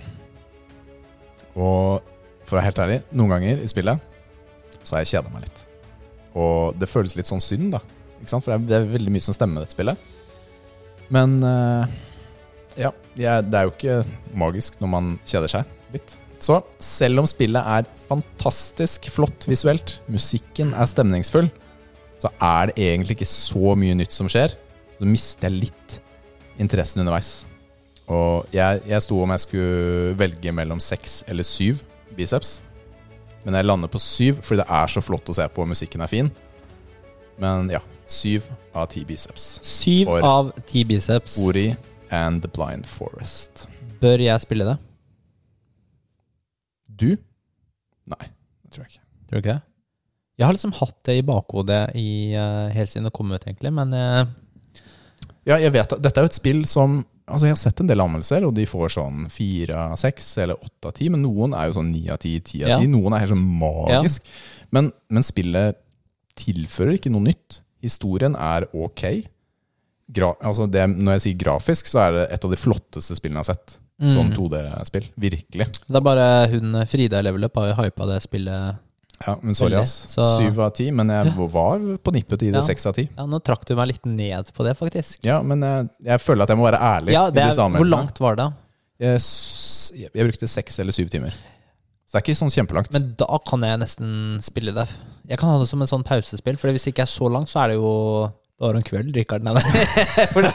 Og for å være helt ærlig, noen ganger i spillet så har jeg kjeda meg litt. Og det føles litt sånn synd, da. Ikke sant? For det er, veldig mye som stemmer med dette spillet. Men eh, ja, det er jo ikke magisk når man kjeder seg litt. Så selv om spillet er fantastisk flott visuelt, musikken er stemningsfull, så er det egentlig ikke så mye nytt som skjer. Så mister jeg litt interessen underveis. Og jeg, jeg sto om jeg skulle velge mellom seks eller syv biceps. Men jeg lander på syv fordi det er så flott å se på, og musikken er fin. Men ja, syv av ti biceps. Syv For- av ti biceps. Ori and The Blind Forest. Bør jeg spille det? Du? Nei, det tror jeg ikke. Tror du ikke det? Jeg har liksom hatt det i bakhodet i, uh, helt siden det kom ut, egentlig, men uh... Ja, jeg vet at Dette er jo et spill som Altså, Jeg har sett en del anmeldelser, og de får sånn fire av seks eller åtte av ti. Men noen er jo sånn ni av ti, ti av Ja. ti. Noen er helt sånn magisk. Men, men spillet tilfører ikke noe nytt. Historien er ok. Gra altså det, når jeg sier grafisk, så er det et av de flotteste spillene jeg har sett. mm. Sånn 2D-spill. Virkelig. Det er bare hun Frida i Level Up har jo hypa det spillet. Ja, men sorry, ass. Så- Syv av ti. Men jeg var på nippet til å gi det Ja. seks av ti. Ja, Nå trakk du meg litt ned på det, faktisk. Ja, men jeg, jeg føler at jeg må være ærlig. Ja, det er, Hvor langt var det? Jeg, jeg, brukte seks eller syv timer. Så det er ikke sånn kjempelangt. Men da kan jeg nesten spille det. Jeg kan ha det som en sånn pausespill, for hvis det ikke er så langt, så er det jo Da har du en kveld, Rikard. Nei, nei. Det-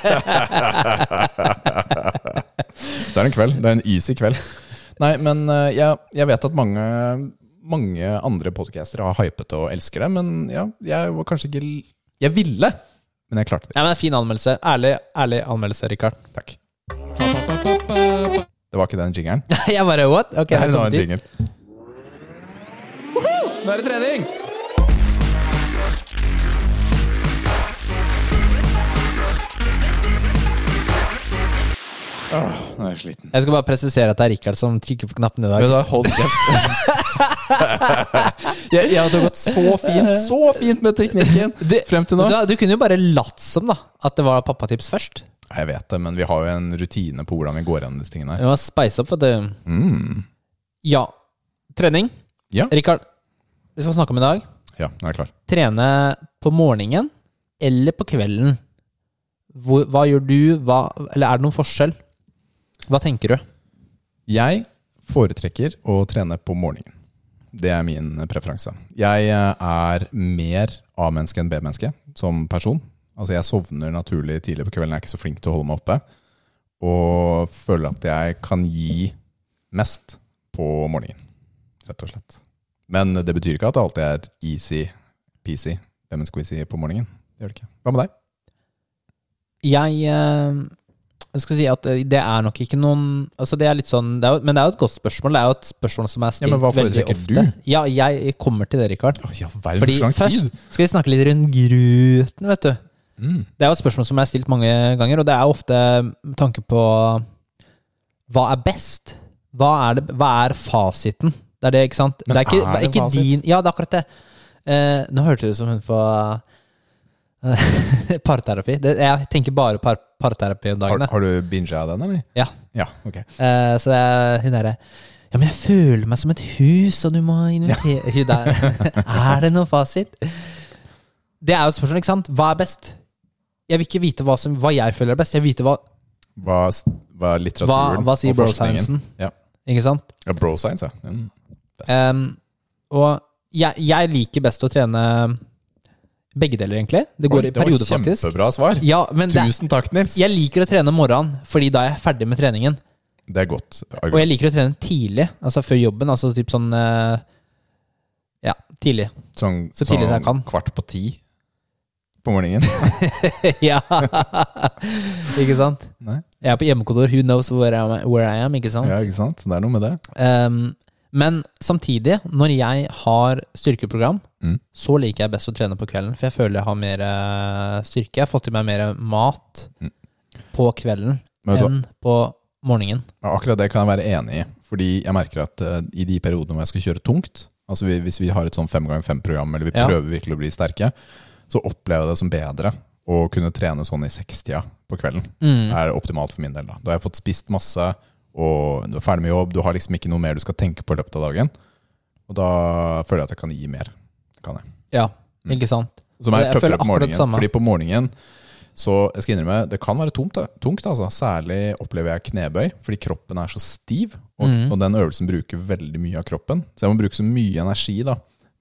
Det er en kveld. Det er en easy kveld. Nei, men eh, jeg, jeg vet at mange, mange andre podcaster har hypet og elsker det, men ja, jeg var kanskje ikke Jeg ville, men jeg klarte det Ja, men Fin anmeldelse. Ærlig, ærlig anmeldelse, Rikard. Takk. Det var ikke den jingeren. Jeg bare what? Ok, Det er en annen jingle. Nå er det trening! Åh, nå er jeg sliten. Jeg skal bare presisere at det er Rikard som trykker på knappen i dag. Du hold kjeft. jeg, jeg hadde gått så fint, så fint med teknikken frem til nå. Du, du kunne jo bare latt som da at det var pappatips først. Jeg vet det, men vi har jo en rutine på hvordan vi går gjennom disse tingene her. Vi må spice opp, vet du. Mm. Ja. Trening. Ja. Rikard, vi skal snakke om i dag. Ja, nå er jeg klar. Trene på morgenen eller på kvelden. Hvor, hva gjør du? Hva, eller er det noen forskjell? Hva tenker du? Jeg foretrekker å trene på morgenen. Det er min preferanse. Jeg eh, er mer A-menneske enn B-menneske som person. Altså Jeg sovner naturlig tidlig på kvelden, jeg er ikke så flink til å holde meg oppe. Og føler at jeg kan gi mest på morgenen, rett og slett. Men det betyr ikke at det alltid er easy-peasy lemon squeezy på morgenen. Det gjør det ikke. Hva med deg? Jeg, eh, jeg skal si at det er nok ikke noen Altså det er litt sånn det er, jo- Men det er jo et godt spørsmål. Det er jo et spørsmål som er Ja, stilt men hva veldig ofte. du? Ja, jeg kommer til det, Rikard. Ja, all verden, Fordi først skal vi snakke litt rundt gruten, vet du. Mm. Det er jo et spørsmål som er stilt mange ganger, og det er ofte med tanke på hva er best? Hva er, det, hva er fasiten? Det er det, ikke sant? Men det er ikke, er det ikke din Ja, det er akkurat det. Eh, nå hørte det som hun på eh, parterapi. Det, jeg tenker bare par, parterapi om dagene. har du binga den, eller? Ja. Ja, ok. uh, så det hun derre Ja, men jeg føler meg som et hus, og du må invitere Hun der. er det noen fasit? Det er jo et spørsmål, ikke sant? Hva er best? Jeg vil ikke vite hva, som, hva jeg føler er best. Jeg vil vite hva, Hva, hva er hva, litteraturen hva sier og forskningen? Ja. Ikke sant? Ja, bro science, ja. Um, og jeg, jeg liker best å trene begge deler, egentlig. Det går Oi, i det var perioder, faktisk. Kjempebra svar. Ja, men Tusen takk, Nils. jeg liker å trene om morgenen, fordi da er jeg ferdig med treningen. Det er godt. Og jeg liker å trene tidlig, altså før jobben. Altså typ sånn eh, Ja, tidlig. Sånn, så tidlig sånn jeg kan. kvart på ti på morgenen. ja. ikke sant? Nei. Jeg er på hjemmekontor. Who knows where I, am, where I am? Ikke sant? Ja, ikke sant? Det er noe med det. Um, men samtidig, når jeg har styrkeprogram, Mm. så liker jeg best å trene på kvelden. For jeg føler jeg har mer eh, styrke. Jeg har fått i meg mer mat Mm. på kvelden enn på morgenen. Ja, Akkurat det kan jeg være enig i. Fordi jeg merker at uh, i de periodene hvor jeg skal kjøre tungt, altså vi, hvis vi har et sånn fem ganger fem-program, eller vi Ja. prøver virkelig å bli sterke, så opplever jeg det som bedre å kunne trene sånn i sekstida på kvelden. Mm. Det er optimalt for min del. Da Da har jeg fått spist masse, og du er ferdig med jobb, du har liksom ikke noe mer du skal tenke på i løpet av dagen. Og da føler jeg at jeg kan gi mer. Kan jeg. Ja, Mm. ikke sant? Som er Jeg tøffere på morgenen. Fordi på morgenen så jeg skal innrømme, det kan være tungt. Tungt altså. Særlig opplever jeg knebøy, fordi kroppen er så stiv. Og, mm. og den øvelsen bruker veldig mye av kroppen. Så jeg må bruke så mye energi da,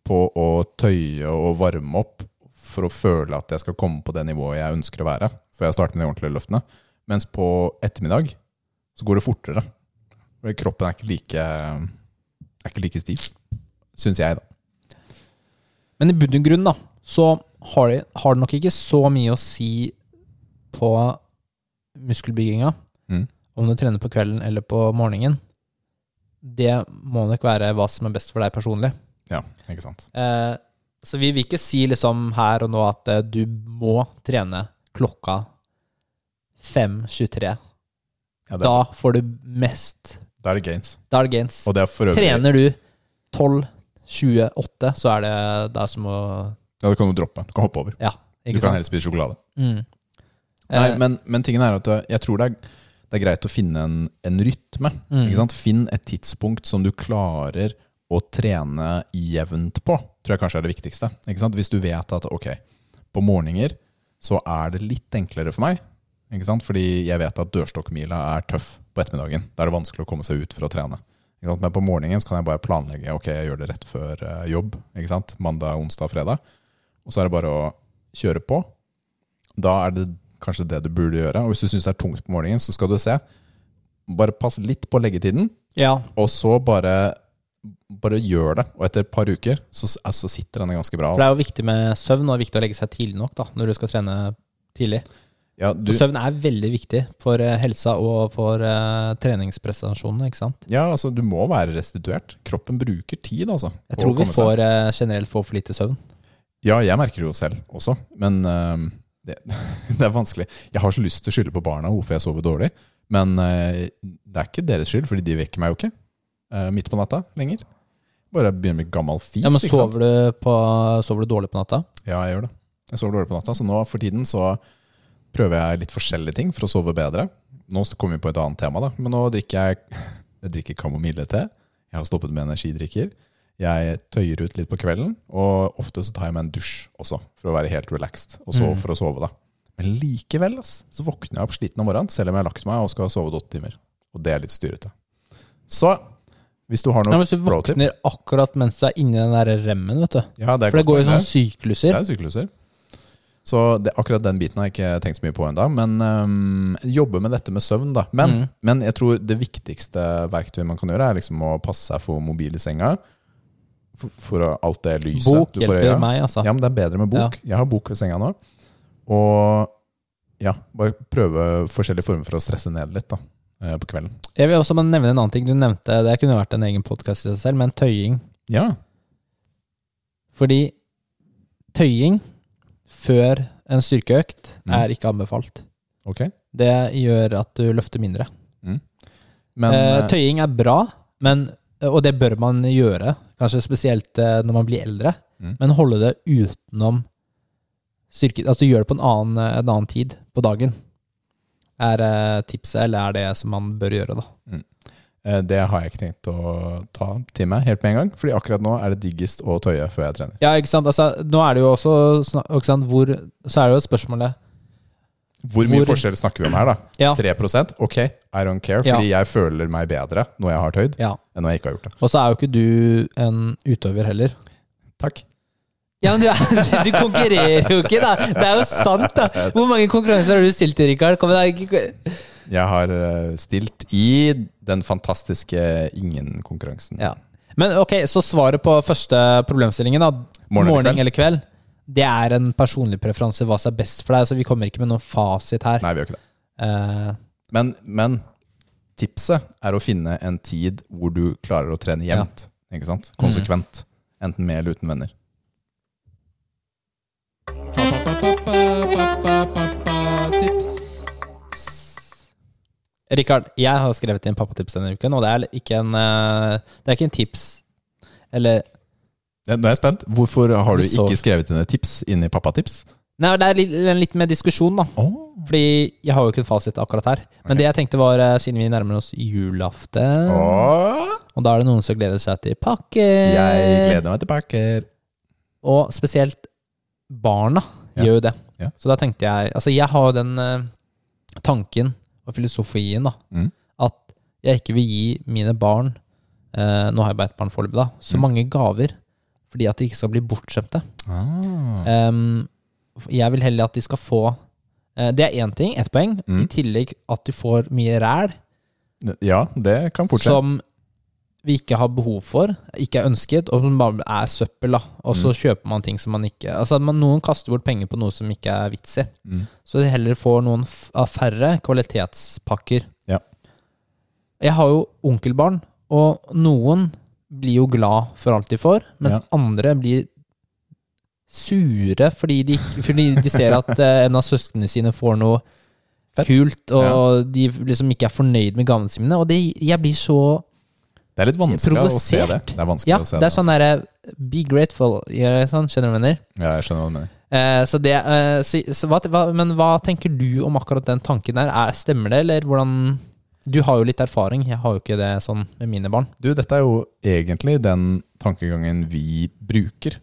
på å tøye og varme opp for å føle at jeg skal komme på det nivået jeg ønsker å være. Før jeg starter med de ordentlige løftene. Mens på ettermiddag så går det fortere. Fordi kroppen er ikke like, er ikke like stiv. Syns jeg, da. Men i bunn og grunn, da, så har det, har det nok ikke så mye å si på muskelbygginga. Mm. Om du trener på kvelden eller på morgenen. Det må nok være hva som er best for deg personlig. Ja, ikke sant. Eh, så vi vil ikke si liksom her og nå at eh, du må trene klokka 5.23. Ja, det, Da får du mest da er det gains. Da er det gains. Og det er for øvrig Trener du 12.28, så er det det er som å Ja, du kan du droppe. Du kan hoppe over. Ja, Du ikke kan sant? heller spise sjokolade. Mm. Nei, Eh, men, men tingen er at jeg tror det er, det er greit å finne en, en rytme. Mm. Ikke sant? Finn et tidspunkt som du klarer å trene jevnt på. Tror jeg kanskje er det viktigste. Ikke sant? Hvis du vet at ok, på morgener så er det litt enklere for meg. Ikke sant? Fordi jeg vet at dørstokkmila er tøff på ettermiddagen. Da er det vanskelig å komme seg ut for å trene. Men på morgenen så kan jeg bare planlegge. Ok, jeg gjør det rett før eh, jobb. Mandag, onsdag, fredag. Og så er det bare å kjøre på. Da er det kanskje det du burde gjøre. Og hvis du syns det er tungt på morgenen, så skal du se. Bare pass litt på leggetiden, ja. og så bare, bare gjør det. Og etter et par uker så, så sitter den ganske bra. For det Altså. er jo viktig med søvn, og det er viktig å legge seg tidlig nok da, når du skal trene tidlig. Ja, du, søvn er veldig viktig for eh, helsa og for uh, treningsprestasjonene, ikke sant? ja, altså, du må være restituert. Kroppen bruker tid, altså. Jeg tror vi får uh, generelt får for lite søvn. Ja, jeg merker det jo selv også, men uh, det, det er vanskelig. Jeg har så lyst til å skylde på barna hvorfor jeg sover dårlig, men det er ikke deres skyld, fordi de vekker meg jo ikke midt på natta lenger. Bare begynner med gammel fis. Ja, men sover du, på, sover du dårlig på natta? Ja, jeg gjør det. Jeg sover dårlig på natta, så nå for tiden så prøver jeg litt forskjellige ting for å sove bedre. Nå kommer vi på et annet tema, da. Men nå drikker jeg jeg drikker kamomille-te. Jeg har stoppet med energidrikker. Jeg tøyer ut litt på kvelden, og ofte så tar jeg meg en dusj også, for å være helt relaxed, og så Mm. for å sove, da. Men likevel ass, så våkner jeg opp sliten om morgenen, selv om jeg har lagt meg og skal ha sovet åtte timer. Og det er litt styrete. Så hvis du har Ja, noe hvis du våkner akkurat mens du er inni den der remmen, vet du. ja, det For det går jo sånn sykluser. Det er sykluser. Så det, akkurat den biten har jeg ikke tenkt så mye på ennå. Men um, jobbe med dette med søvn, da. Men, Mm. men jeg tror det viktigste verktøyet man kan gjøre, er liksom å passe seg for mobil i senga. For, for alt det lyset Bok du får i øya. meg, altså. Ja, men det er bedre med bok. Jeg har bok ved senga nå. Og ja, bare prøve forskjellige former for å stresse ned litt da, eh, på kvelden. Jeg vil også nevne en annen ting. Du nevnte, Det kunne vært en egen podkast i seg selv, men tøying. Ja, Fordi tøying før en styrkeøkt Mm. er ikke anbefalt. ok. Det gjør at du løfter mindre. Men eh, eh, tøying er bra, men, og det bør man gjøre, kanskje spesielt eh, når man blir eldre, Mm. men holde det utenom styrke... Altså gjør det på en annen, en annen tid på dagen. Er eh, tipset, eller er det som man bør gjøre, da? eh, det har jeg ikke tenkt å ta til meg helt med en gang. Fordi akkurat nå er det diggest å tøye før jeg trener. Ja, ikke sant. Altså, nå er det jo også? Hvor, Så er det jo spørsmålet Hvor mye Hvor- forskjell snakker vi om her, da? Ja. 3 Ok, I don't care, Ja. fordi jeg føler meg bedre når jeg har tøyd, Ja. enn når jeg ikke har gjort det. Og så er jo ikke du en utøver heller. Takk. Ja, men du, du konkurrerer jo ikke, da! Det er jo sant, da! Hvor mange konkurranser har du stilt i, Rikard? Kom igjen, da. Jeg har eh, stilt i den fantastiske ingen-konkurransen. Ja. Men ok, så svaret på første problemstillingen, da. Morgen eller eller kveld. Det er en personlig preferanse hva som er best for deg, så vi kommer ikke med noen fasit her. Nei, vi gjør ikke det. Uh, Men, men tipset er å finne en tid hvor du klarer å trene jevnt. Ikke sant? Konsekvent. Enten med eller uten venner. Rikard, jeg har skrevet inn pappatips denne uken, og det er ikke en, eh, det er ikke en tips. Eller Nå er jeg spent. Hvorfor har du ikke skrevet inn et tips inn i pappatips? Nei, det er litt, litt med diskusjon, da. Oh. Fordi jeg har jo ikke en fasit akkurat her. Men okay. det jeg tenkte var, eh, siden vi nærmer oss julaften Og da er det noen som gleder seg til pakker. Jeg gleder meg til pakker. Og spesielt barna Ja. gjør jo det. Ja. Så da tenkte jeg Altså, jeg har jo den eh, tanken og filosofien, da, Mm. at jeg ikke vil gi mine barn eh, Nå har jeg bare ett barn foreløpig, da. Så Mm. mange gaver fordi at de ikke skal bli bortskjemte. Ah. Um, jeg vil heller at de skal få eh, Det er én ting, ett poeng. Mm. I tillegg at de får mye ræl Ja, det kan fortsette. som vi ikke har behov for, ikke er ønsket, og som bare er søppel. da Og så Mm. kjøper man ting som man ikke Altså man, Noen kaster bort penger på noe som ikke er vits i. Mm. Så de heller får noen av færre kvalitetspakker. Ja. Jeg har jo onkelbarn, og noen blir jo glad for alt de får, mens Ja. andre blir sure fordi de, fordi de ser at eh, en av søsknene sine får noe Fett. kult, og de liksom ikke er fornøyd med gavene sine. Og det, jeg blir så Det er litt vanskelig å se det. Det er vanskelig Ja, å se det er sånn derre Be grateful. Gjør sånn, skjønner du hva jeg mener? altså. Ja, jeg skjønner hva du mener. Eh, så det, eh, så, så hva, hva, men hva tenker du om akkurat den tanken der? Er, stemmer det, eller hvordan Du har jo litt erfaring, jeg har jo ikke det sånn med mine barn. Du, dette er jo egentlig den tankegangen vi bruker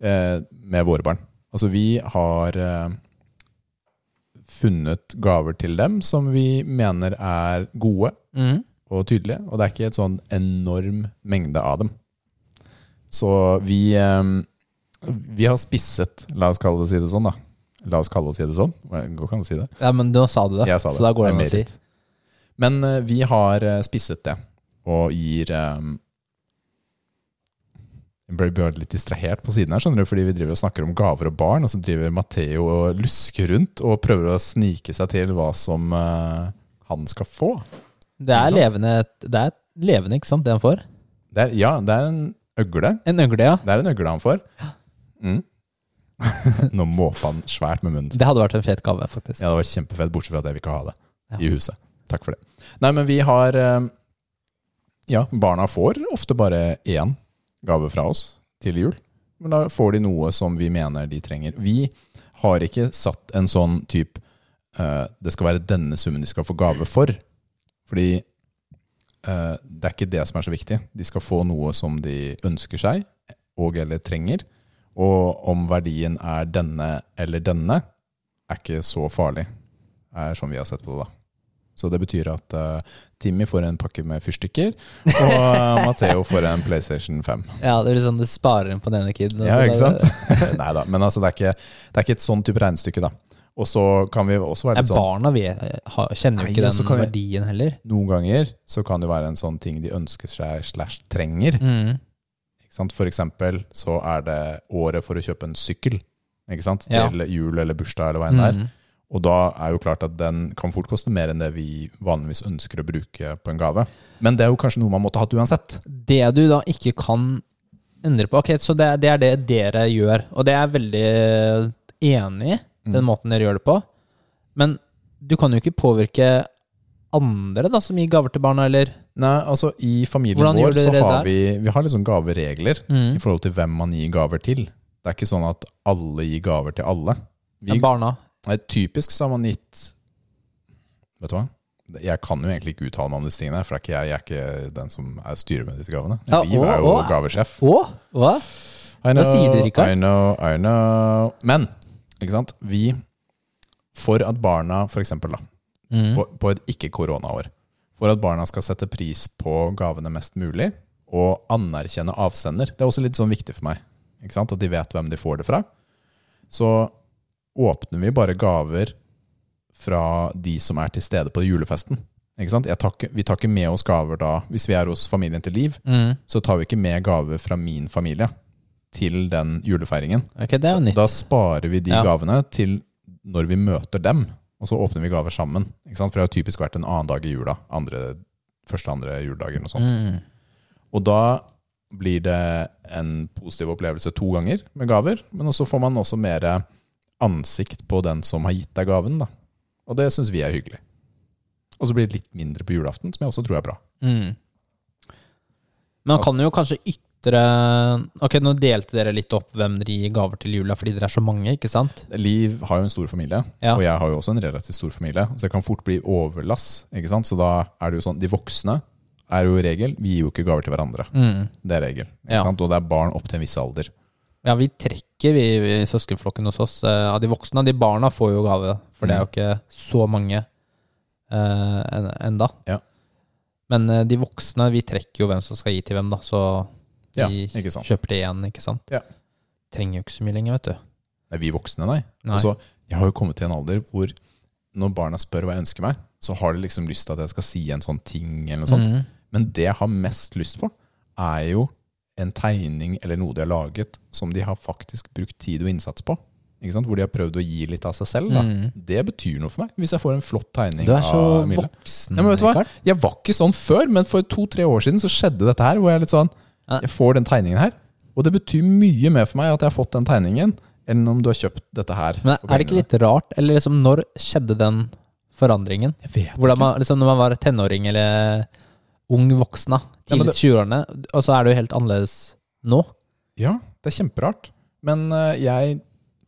eh, med våre barn. Altså, vi har eh, funnet gaver til dem som vi mener er gode Mm. Og tydelige, og det er ikke et sånn enorm mengde av dem. Så vi eh, Vi har spisset, la oss kalle det si det sånn, da. La oss kalle det si det sånn. Går ikke an å si det? Ja, men nå sa du det, sa det. så da går det an å si. Men eh, vi har eh, spisset det, og gir um, Jeg ble litt distrahert på siden her, skjønner du, fordi vi driver og snakker om gaver og barn, og så driver Matheo og lusker rundt og prøver å snike seg til hva som uh, han skal få. Det er levende, det er levende, ikke sant, det han får? Det er, ja, det er en øgle. En øgle, ja. Det er en øgle han får. Mm. Nå måpa han svært med munnen. Det hadde vært en fet gave, faktisk. Ja, det var kjempefett, bortsett fra at jeg vil ikke ha det Ja. i huset. Takk for det. Nei, men vi har eh, Ja, barna får ofte bare én gave fra oss til jul. Men da får de noe som vi mener de trenger. Vi har ikke satt en sånn type eh, Det skal være denne summen de skal få gave for. Fordi eh, det er ikke det som er så viktig. De skal få noe som de ønsker seg, og eller trenger. Og om verdien er denne eller denne, er ikke så farlig. er sånn vi har sett på det, da. Så det betyr at uh, Timmy får en pakke med fyrstikker, og uh, Matheo får en PlayStation 5. Ja, det blir sånn du sparer inn på den ene kiden. Altså, Ja, ikke sant? Nei da, men altså, det, er ikke, det er ikke et sånn type regnestykke, da. Og så kan vi også være litt sånn barna vi, har, kjenner jo ikke den vi- verdien heller. Noen ganger så kan det være en sånn ting de ønsker seg slash trenger. Mm. For eksempel så er det året for å kjøpe en sykkel sant? Ja. til jul eller bursdag eller hva enn det er. Mm. Og da er jo klart at den kan fort koste mer enn det vi vanligvis ønsker å bruke på en gave. Men det er jo kanskje noe man måtte hatt uansett. Det du da ikke kan endre på Ok, så det, det er det dere gjør, og det er jeg veldig enig i, den Mm. måten dere gjør det på. Men du kan jo ikke påvirke andre da, som gir gaver til barna, eller Nei, altså I familien Hvordan vår så har vi, vi har sånn gaveregler mm. i forhold til hvem man gir gaver til. Det er ikke sånn at alle gir gaver til alle. Vi, Ja, barna. nei, typisk så har man gitt Vet du hva? Jeg kan jo egentlig ikke uttale meg om disse tingene, for jeg, jeg er ikke den som er styrer med disse gavene. Ja, Liv er jo å. gavesjef. Å? Hva? Know, Hva sier dere, Rikard? I know, I know. Men, ikke sant? Vi, for at barna, for eksempel da, Mm. på, på et ikke-koronaår, for at barna skal sette pris på gavene mest mulig, og anerkjenne avsender, det er også litt sånn viktig for meg. Ikke sant? At de vet hvem de får det fra. Så åpner vi bare gaver fra de som er til stede på julefesten. Tar vi tar ikke med oss gaver da, hvis vi er hos familien til Liv, Mm. så tar vi ikke med gaver fra min familie til den julefeiringen. Okay, det er jo nytt. Da sparer vi de Ja. gavene til når vi møter dem, og så åpner vi gaver sammen. Ikke sant? For det har typisk vært en annen dag i jula. Andre, første andre juledag eller noe sånt. Mm. Og da blir det en positiv opplevelse to ganger med gaver, men også får man også mer ansikt på den som har gitt deg gaven. Da. Og det syns vi er hyggelig. Og så blir det litt mindre på julaften, som jeg også tror er bra. Mm. Men man kan jo kanskje ytre Ok, nå delte dere litt opp hvem dere gir gaver til jula, fordi dere er så mange, ikke sant? Liv har jo en stor familie, Ja. og jeg har jo også en relativt stor familie, så det kan fort bli overlass. ikke sant? Så da er det jo sånn, De voksne er jo regel, vi gir jo ikke gaver til hverandre. Mm. Det er regel. ikke Ja. sant? Og det er barn opp til en viss alder. Ja, vi trekker vi, vi søskenflokken hos oss eh, av de voksne. De barna får jo gave, for det er jo ikke så mange eh, enda. Ja. Men eh, de voksne, vi trekker jo hvem som skal gi til hvem, da. Så Ja, ikke sant. kjøper det igjen, ikke sant. Ja. Trenger jo ikke så mye lenger, vet du. Nei, vi voksne, nei. Nei. Også, jeg har jo kommet til en alder hvor når barna spør hva jeg ønsker meg, så har de liksom lyst til at jeg skal si en sånn ting, eller noe sånt. Mhm. Men det jeg har mest lyst på, er jo en tegning eller noe de har laget som de har faktisk brukt tid og innsats på. Ikke sant? Hvor de har prøvd å gi litt av seg selv. Mhm. Det betyr noe for meg, hvis jeg får en flott tegning Du er så av voksen, Ja? Jeg var ikke sånn før, men for to-tre år siden så skjedde dette her. Hvor jeg litt sånn Ja. Jeg får den tegningen her, og det betyr mye mer for meg at jeg har fått den tegningen, enn om du har kjøpt dette her. Men er det ikke litt rart, eller liksom når skjedde den forandringen? Jeg vet Hvordan man, liksom når man var tenåring eller ung voksen, tidlig det- 20-årene, og så er det jo helt annerledes nå. Ja, det er kjemperart. Men eh, jeg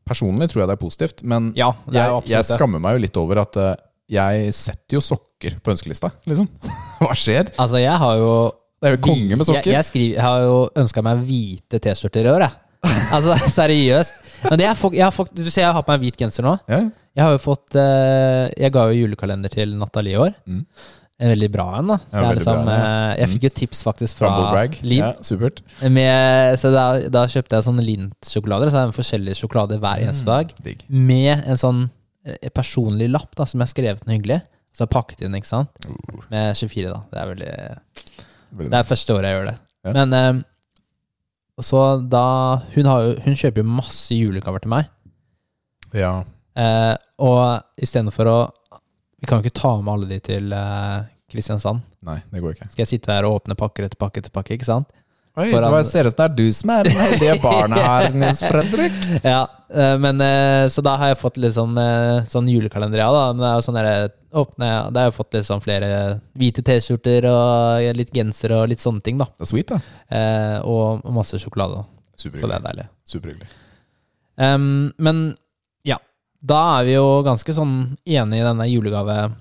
personlig tror jeg det er positivt. Men Ja, er jeg, jeg skammer meg jo litt over at eh, jeg setter jo sokker på ønskelista, liksom. Hva skjer? Altså, jeg har jo Det er jo konge med sokker. Jeg, jeg, skriver, jeg har jo ønska meg hvite T-skjorter i år, jeg. Altså, seriøst. Men det jeg, har fått, du ser jeg har på meg hvit genser nå. Ja, Jeg har jo fått eh, Jeg ga jo julekalender til Nathalie i år. Mm. En veldig bra en, da. Så Ja, jeg, liksom, bra ja. eh, jeg Mm. fikk jo tips faktisk fra. Liv. Ja, supert. Med, så da, da kjøpte jeg sånne Lint-sjokolader. Så er det forskjellige sjokolader hver eneste dag. Digg. Med en sånn eh, personlig lapp da som jeg har skrevet den hyggelig. Så jeg pakket inn, ikke sant. Uh, Med 24, da. Det er veldig Det er første året jeg gjør det. Ja. Men eh, så da hun, har jo, hun kjøper jo masse julegaver til meg. Ja. Eh, og istedenfor å Vi kan jo ikke ta med alle de til eh, Kristiansand. Nei, det går ikke. Skal jeg sitte der og åpne pakker etter pakke etter pakke, ikke sant? Oi, Foran- det ser ut som det er du som er den heldige barnet her, Nils Fredrik. Ja, eh, men eh, Så da har jeg fått liksom eh, sånn julekalender, ja, da. Men det er jo sånn der, åpne, Da har jeg fått liksom flere hvite T-skjorter og litt genser og litt sånne ting, da. Det er sweet, da. Eh, og masse sjokolade. Så det er Superhyggelig. deilig. Superhyggelig. Um, men ja, da er vi jo ganske sånn enige i denne julegavefilosofien.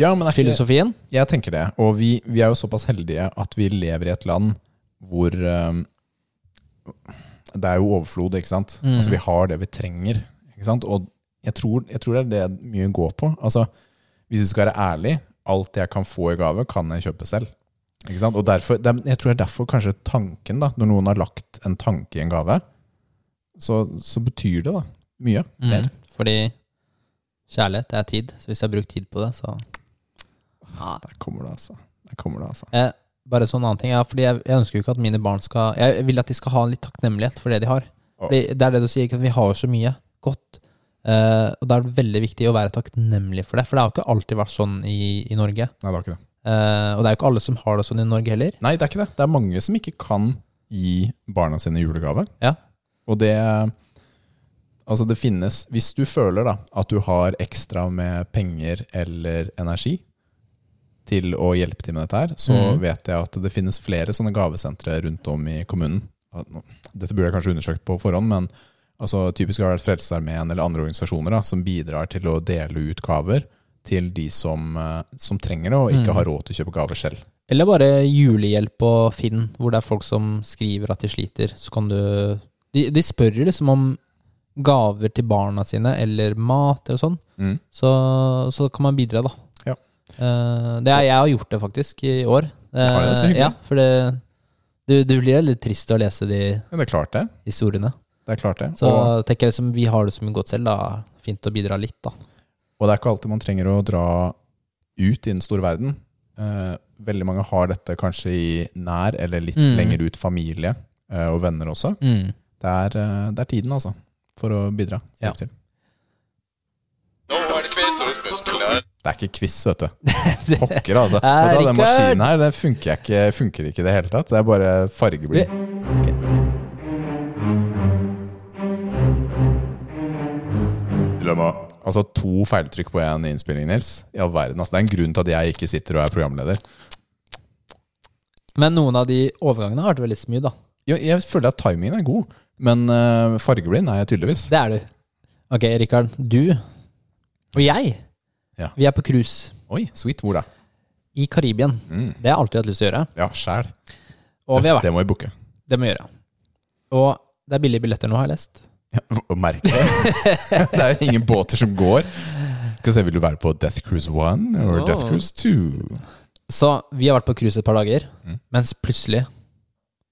Ja, men ikke, jeg tenker det. Og vi, vi er jo såpass heldige at vi lever i et land hvor um, Det er jo overflod, ikke sant? Mm. Altså, vi har det vi trenger. Ikke sant? Og jeg tror, jeg tror det er det mye går på. Altså, hvis vi skal være ærlig, alt jeg kan få i gave, kan jeg kjøpe selv. Ikke sant? Og derfor, er, jeg tror det er derfor kanskje tanken, da, når noen har lagt en tanke i en gave, så, så betyr det da mye mer. Mm, fordi kjærlighet det er tid. Så hvis jeg har brukt tid på det, så Der kommer det, altså. Der kommer det, altså. eh, Bare sånn annen ting. Ja, fordi jeg, jeg ønsker jo ikke at mine barn skal Jeg vil at de skal ha en litt takknemlighet for det de har. Fordi Det er det du sier, ikke at vi har jo så mye godt. Eh, og da er det veldig viktig å være takknemlig for det. For det har jo ikke alltid vært sånn i, i Norge. Nei, det har ikke det. Eh, og det er jo ikke alle som har det sånn i Norge heller. Nei, det er ikke det. Det er mange som ikke kan gi barna sine julegave. Ja. Og det Altså, det finnes Hvis du føler da at du har ekstra med penger eller energi til å hjelpe til med dette her, så mm. vet jeg at det finnes flere sånne gavesentre rundt om i kommunen. Dette burde jeg kanskje undersøkt på forhånd, men altså, typisk har det vært Frelsesarmeen eller andre organisasjoner da, som bidrar til å dele ut gaver til de som, eh, som trenger det, og ikke mm. har råd til å kjøpe gaver selv. Eller bare julehjelp på Finn, hvor det er folk som skriver at de sliter. Så kan du De, de spør liksom om gaver til barna sine, eller mat eller sånn. Mm. Så, så kan man bidra, da. Ja. Eh, det er, jeg har gjort det faktisk i år. Har du det? Så hyggelig. ja, for det, Du, du blir litt trist å lese de Men det er klart det. historiene. Det er klart det. Så Og, tenker jeg liksom, vi har det som godt selv, da. Fint å bidra litt, da. og det er ikke alltid man trenger å dra ut i den store verden. Eh, veldig mange har dette kanskje i nær eller litt Mm. lenger ut familie eh, og venner også. Mm. Det er, eh, det er tiden, altså, for å bidra. Ja. Til. Nå er det quiz hos muskelær. Det er ikke quiz, vet du. Pokker, altså. Ja, Vet du, den maskinen her det funker, ikke, funker ikke i det hele tatt. Det er bare fargeblind. Dilemma. Altså to feiltrykk på én innspilling, Nils. I all verden. Altså, det er en grunn til at jeg ikke sitter og er programleder. Men noen av de overgangene har vært veldig smooth, da. Jeg, jeg føler at timingen er god, men uh, fargeblind er jeg tydeligvis. Det er du. Ok, Rikard. Du og jeg, Ja. vi er på cruise Oi, sweet. Hvor da? i Karibien. Mm. Det har jeg alltid hatt lyst til å gjøre. Ja, sjæl. Og vi har vært Det må vi booke. Det må vi gjøre. Og det er billige billetter nå, har jeg lest. Ja, Merkelig. det er jo ingen båter som går. Skal se, Vil du være på Death Cruise 1 eller oh. Death Cruise 2? Så vi har vært på cruise et par dager, Mm. mens plutselig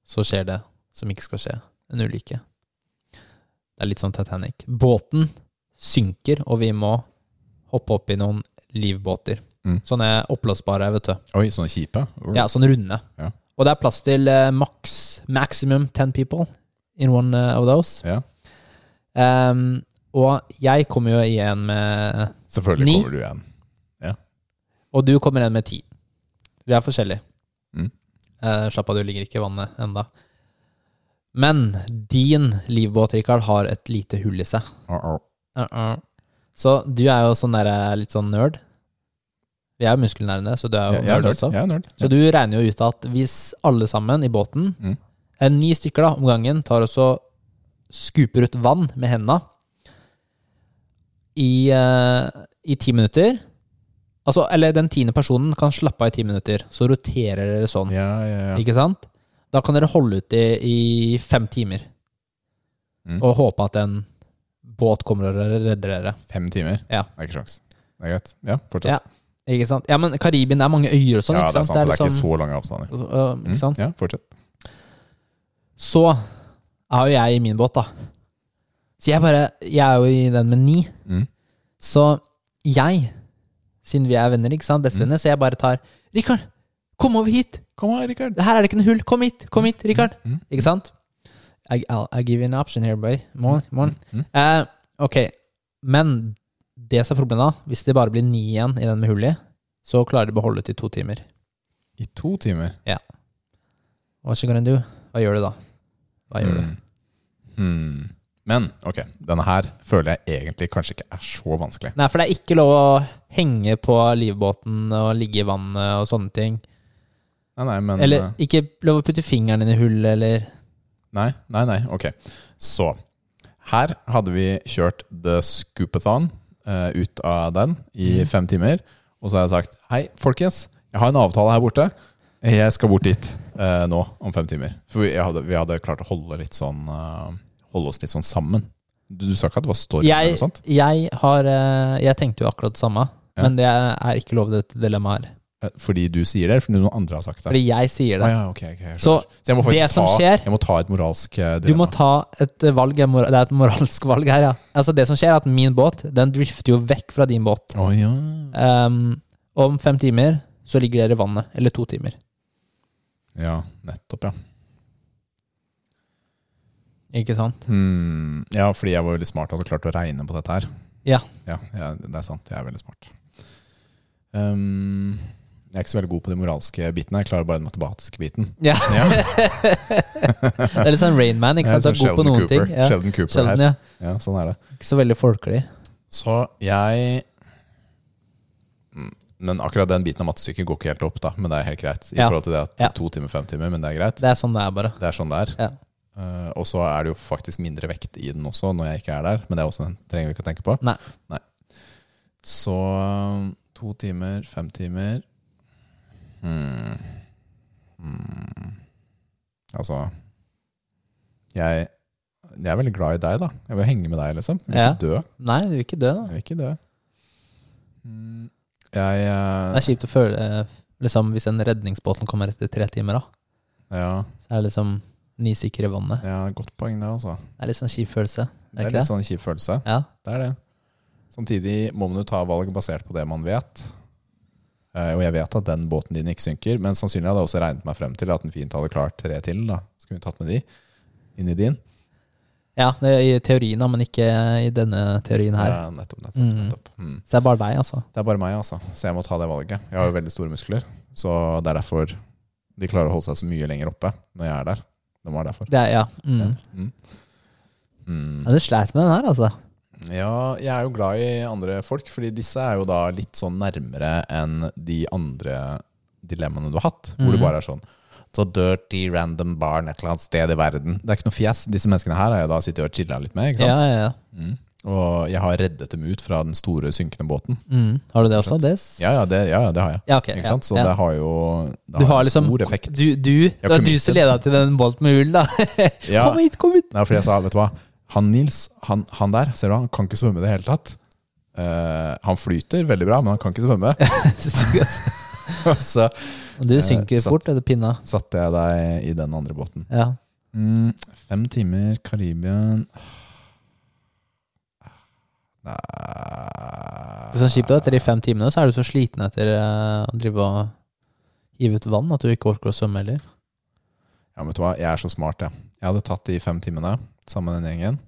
så skjer det som ikke skal skje. En ulykke. Det er litt sånn Titanic. Båten synker, og vi må hoppe opp i noen livbåter. Mm. Sånne oppblåsbare, vet du. Oi, sånne kjipe? Ja, sånne runde. Ja. Og det er plass til uh, maks, maximum 10 people in one eh, of those. Ja. Um, og jeg kommer jo igjen med Selvfølgelig Ni? kommer du igjen. Og du kommer igjen med ti. Vi er forskjellige. Mm. Uh, slapp av, du ligger ikke i vannet enda. Men din livbåt, Rikard, har et lite hull i seg. Uh-oh. Uh-uh. Så du er jo sånn der, litt sånn nerd. Vi er jo muskelnerdene, så du er jo Jeg, jeg er nerd også. Jeg er nerd. Så du regner jo ut at hvis alle sammen i båten, Mm. eh, ni stykker da, om gangen, tar og så skuper ut vann med hendene i, uh, i ti minutter Altså, eller den tiende personen kan slappe av i ti minutter, så roterer dere sånn. Ja, ja, ja. Ikke sant? Da kan dere holde ut i, i fem timer Mm. og håpe at en båt kommer og redder dere. Fem timer? Ja. Det er ikke sjans. Det er greit. Ja, fortsett. Ja, Ikke sant? Ja, men Karibien det er mange øyer og sånn. Ja, det er sant? sant. Det er ikke liksom- så lange avstander. Mm. ikke sant? Ja, fortsett. Så er jo jeg i min båt, da. Så jeg bare Jeg er jo i den med ni. Mm. Så jeg, siden vi er venner, ikke sant, bestevenner, så jeg bare tar Rikard, kom over hit! Kom her, Rikard. Her er det ikke noe hull! Kom hit! Kom hit, Rikard! Mm. Ikke sant? I, I'll, I'll give you an option here, boy. Morn, morn. Mm. Uh, ok, men det som er problemet, da, hvis det bare blir ni igjen i den med hull i, så klarer de å beholde det i to timer. I to timer? Ja. What's you gonna do? Hva gjør du da? Hva gjør du? Mm. Men ok, denne her føler jeg egentlig kanskje ikke er så vanskelig. Nei, for det er ikke lov å henge på livbåten og ligge i vannet og sånne ting. Nei, nei, men Eller eh, ikke lov å putte fingeren inn i hullet, eller Nei, nei, nei. Ok. Så her hadde vi kjørt The Scoopathon uh, ut av den i Mm. fem timer. Og så har jeg sagt hei, folkens, jeg har en avtale her borte. Jeg skal bort dit uh, nå om fem timer. For vi hadde, vi hadde klart å holde, sånn, uh, holde oss litt sånn sammen. Du, du sa ikke at det var storm eller noe sånt? jeg har Jeg tenkte jo akkurat det samme, Ja. men det er ikke lov i dette dilemmaet her. Eh, Fordi du sier det, eller fordi noen andre har sagt det? Fordi jeg sier Ah, det. ja, okay, okay, så, Så jeg må faktisk det som ta, skjer- Jeg må ta et moralsk dilemma. Du må ta et eh, valg. Det er et moralsk valg her, ja. Altså Det som skjer, er at min båt Den drifter jo vekk fra din båt. Oh, ja. Um, om fem timer så ligger dere i vannet. Eller to timer. Ja, nettopp, ja. Ikke sant? Hmm, ja, fordi jeg var veldig smart og hadde klart å regne på dette her. Ja. Ja, ja, det er sant. Jeg er veldig smart. Um, jeg er ikke så veldig god på de moralske bitene. Jeg klarer bare den matematiske biten. Ja. Ja, Det er litt sånn Rainman, ikke sant? Sånn god på noen Cooper. ting. Ja. Sheldon Cooper Sheldon, her. ja. Ja, sånn er det. Ikke så veldig folkelig. Så jeg Mm, Men akkurat den biten av mattestykket går ikke helt opp, da. Men det er helt greit. I forhold til det at to timer, fem timer, men det er greit. Det er sånn det er, bare. Det er sånn det er. Ja. Eh, og så er det jo faktisk mindre vekt i den også, når jeg ikke er der. Men det er også, trenger vi ikke å tenke på. Nei. Så um, to timer, fem timer hmm. Hmm. Altså jeg, jeg er veldig glad i deg, da. Jeg vil henge med deg, liksom. Jeg vil Ja. ikke dø. Nei, du vil ikke dø, da. Jeg vil ikke dø. Hmm. Jeg uh, Det er kjipt å føle eh, liksom, hvis en redningsbåten kommer etter tre timer, da. Ja, så er det liksom ni stykker i vannet. ja godt poeng, det, altså. Det er litt sånn kjip følelse. Er Det det er litt det? sånn kjip følelse. Ja. Det er det. Samtidig må man jo ta valg basert på det man vet. Eh, og jeg vet at den båten din ikke synker, men sannsynlig hadde jeg også regnet meg frem til at den fint hadde klart tre til. da Skulle vi tatt med de inn i din? ja, det i teorien, men ikke i denne teorien her. Ja, nettopp, nettopp, Mm. nettopp. Mm. Så det er bare deg, altså. Det er bare meg, altså. Så jeg må ta det valget. Jeg har jo veldig store muskler, så det er derfor de klarer å holde seg så mye lenger oppe når jeg er der. Det var derfor. Det er, ja. Mm. Mm. Mm. ja. Du sleit med den her, altså. Ja, jeg er jo glad i andre folk, fordi disse er jo da litt sånn nærmere enn de andre dilemmaene du har hatt, hvor Mhm. det bare er sånn så dirty, random barn et eller annet sted i verden. Det er ikke noe fjes. Disse menneskene her har jeg da sittet og chilla litt med. ikke Ja, sant? ja, ja. Mm. Og jeg har reddet dem ut fra den store synkende båten. Mm. Har du det også? Det Ja, ja, det, ja, ja, det har jeg. Ja, ok. Ikke ja, sant? Så ja. det har jo det har har en liksom stor effekt. Du, du, det var du som leda til den bolten med hull, da. Ja, Kom hit, kom hit! Nei, fordi jeg sa, vet du hva Han Nils, han, han der, ser du han kan ikke svømme i det hele tatt. Uh, han flyter veldig bra, men han kan ikke svømme. Så du synker uh, satt- fort, det pinna. satte jeg deg i den andre båten. Ja. Mm, fem timer, Karibien Nei Det er så kjipt etter de fem timene så er du så sliten etter eh, å drive og hive ut vann at du ikke orker å svømme heller. Ja, men vet du hva, jeg er så smart, jeg. Jeg hadde tatt de fem timene sammen med den gjengen.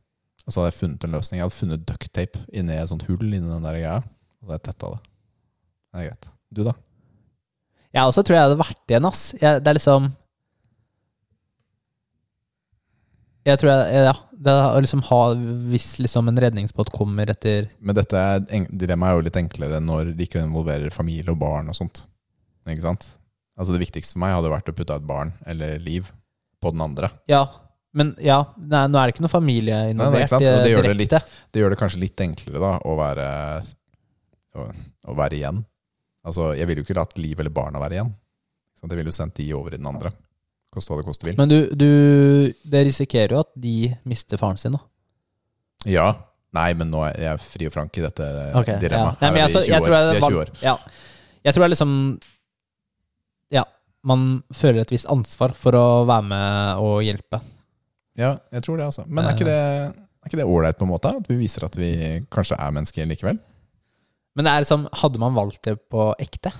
Og så hadde jeg funnet en løsning. Jeg hadde funnet ducktape inni et sånt hull inni den der greia. Og så hadde jeg tetta det. Det er greit. Du, da? Jeg også tror jeg hadde vært igjen, ass. Jeg, det er liksom Jeg tror jeg Ja. Det å liksom ha Hvis liksom en redningsbåt kommer etter Men dette er, dilemmaet er jo litt enklere når det ikke involverer familie og barn og sånt. Ikke sant? Altså Det viktigste for meg hadde vært å putte et barn eller liv på den andre. Ja, men ja, nei, nå er det ikke noe familie involvert nei, det gjør det direkte. Det gjør det kanskje litt enklere da å være, å, å være igjen. Altså Jeg ville jo ikke latt liv eller barna være igjen. Så jeg ville jo sendt de over i den andre. Koste hva det koste vil. Men du, du Det risikerer jo at de mister faren sin, da. Ja. Nei, men nå er jeg fri og frank i dette Ok, ja. dilemmaet. Nei, men er jeg, så, vi 20 jeg tror Vi er 20 år. Ja. Jeg tror jeg liksom Ja, man føler et visst ansvar for å være med og hjelpe. Ja, jeg tror det, altså. Men er ikke det er ikke det ålreit, på en måte? At vi viser at vi kanskje er mennesker likevel? Men det er liksom, hadde man valgt det på ekte?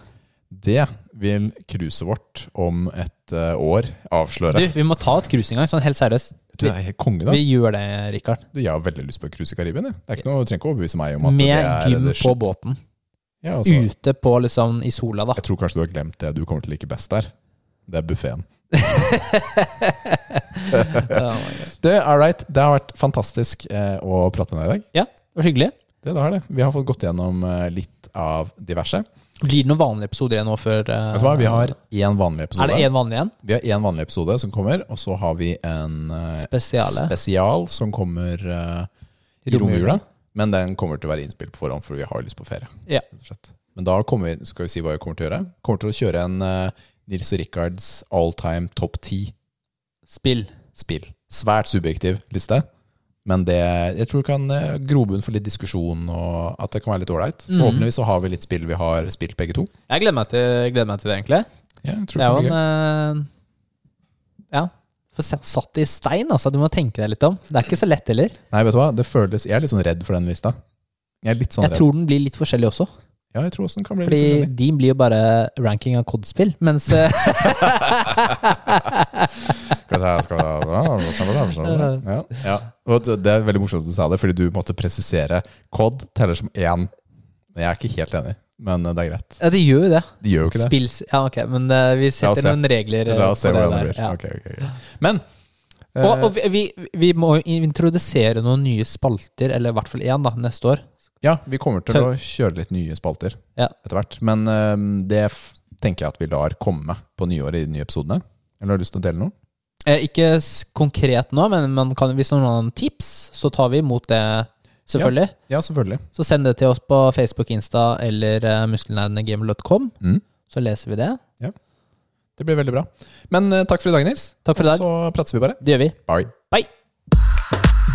Det vil cruiset vårt om et år år Du, vi må ta et cruise en gang, sånn helt seriøst. Du, er helt konge, da. Vi gjør det, Rikard. Du, jeg har veldig lyst på cruise i Karibien. jeg. Det er ikke noe, Du trenger ikke overbevise meg om at det Med er gym på shit. båten. Ja, altså, Ute på liksom i sola, da. jeg tror kanskje du har glemt det du kommer til å like best der. Det er buffeen. Oh. Det, all right. det har vært fantastisk eh, å prate med deg i dag. ja, det var hyggelig. Det, det har det. Vi har fått gått gjennom eh, litt av diverse. Blir det noen vanlige episoder igjen nå før uh, Vet du hva, Vi har én vanlig episode. Er det en vanlig igjen? Vi har én vanlig episode som kommer, og så har vi en uh, spesial som kommer uh, i romjula. Men den kommer til å være innspilt på forhånd, for vi har lyst på ferie. Ja. Men da kommer vi, skal vi si hva vi kommer til å gjøre. Kommer til å kjøre en uh, Nils og Rikards all time top 10 Spill. spill. Svært subjektiv liste. Men det, jeg tror kan eh, grobunn for litt diskusjon, og at det kan være litt ålreit. Mhm. Forhåpentligvis så har vi litt spill vi har spilt begge to. Jeg gleder meg til, gleder meg til det, egentlig. Ja, jeg tror Det er det jo en eh, Ja. Satt- i stein, altså. Du må tenke deg litt om. Det er ikke så lett heller. Nei, vet du hva? Det føles, jeg er litt sånn redd for den lista. Jeg er litt sånn Jeg redd. tror den blir litt forskjellig også. Ja, jeg tror også den kan bli Fordi litt forskjellig. din blir jo bare ranking av COD-spill, mens eh, Skal jeg, skal ja, ja. Og det er veldig morsomt at du sa det, fordi du måtte presisere COD teller som én. Men jeg er ikke helt enig. Men det er greit. Ja, det gjør jo det. De gjør jo ikke det. Spils, Ja, ok, men uh, vi setter se. noen regler eh, La oss se på det hvordan det blir. Ja. Ok, ok, ok. Men uh, Og, og vi, vi, må introdusere noen nye spalter, eller i hvert fall én, da, neste år. ja, vi kommer til å kjøre litt nye spalter Ja. etter hvert. Men uh, det tenker jeg at vi lar komme på nyåret i de nye episodene. Eller har du lyst til å dele noe? Eh, ikke konkret nå, men man kan, hvis noen har noen tips, så tar vi imot det, selvfølgelig. Ja, selvfølgelig. Så send det til oss på Facebook, Insta eller uh, muskelnerdegamer.com. Mm. Så leser vi det. Ja. Det blir veldig bra. Men uh, takk for i dag, Nils. Takk for i dag. Og så prates vi bare. Det gjør vi. Bye. Bye!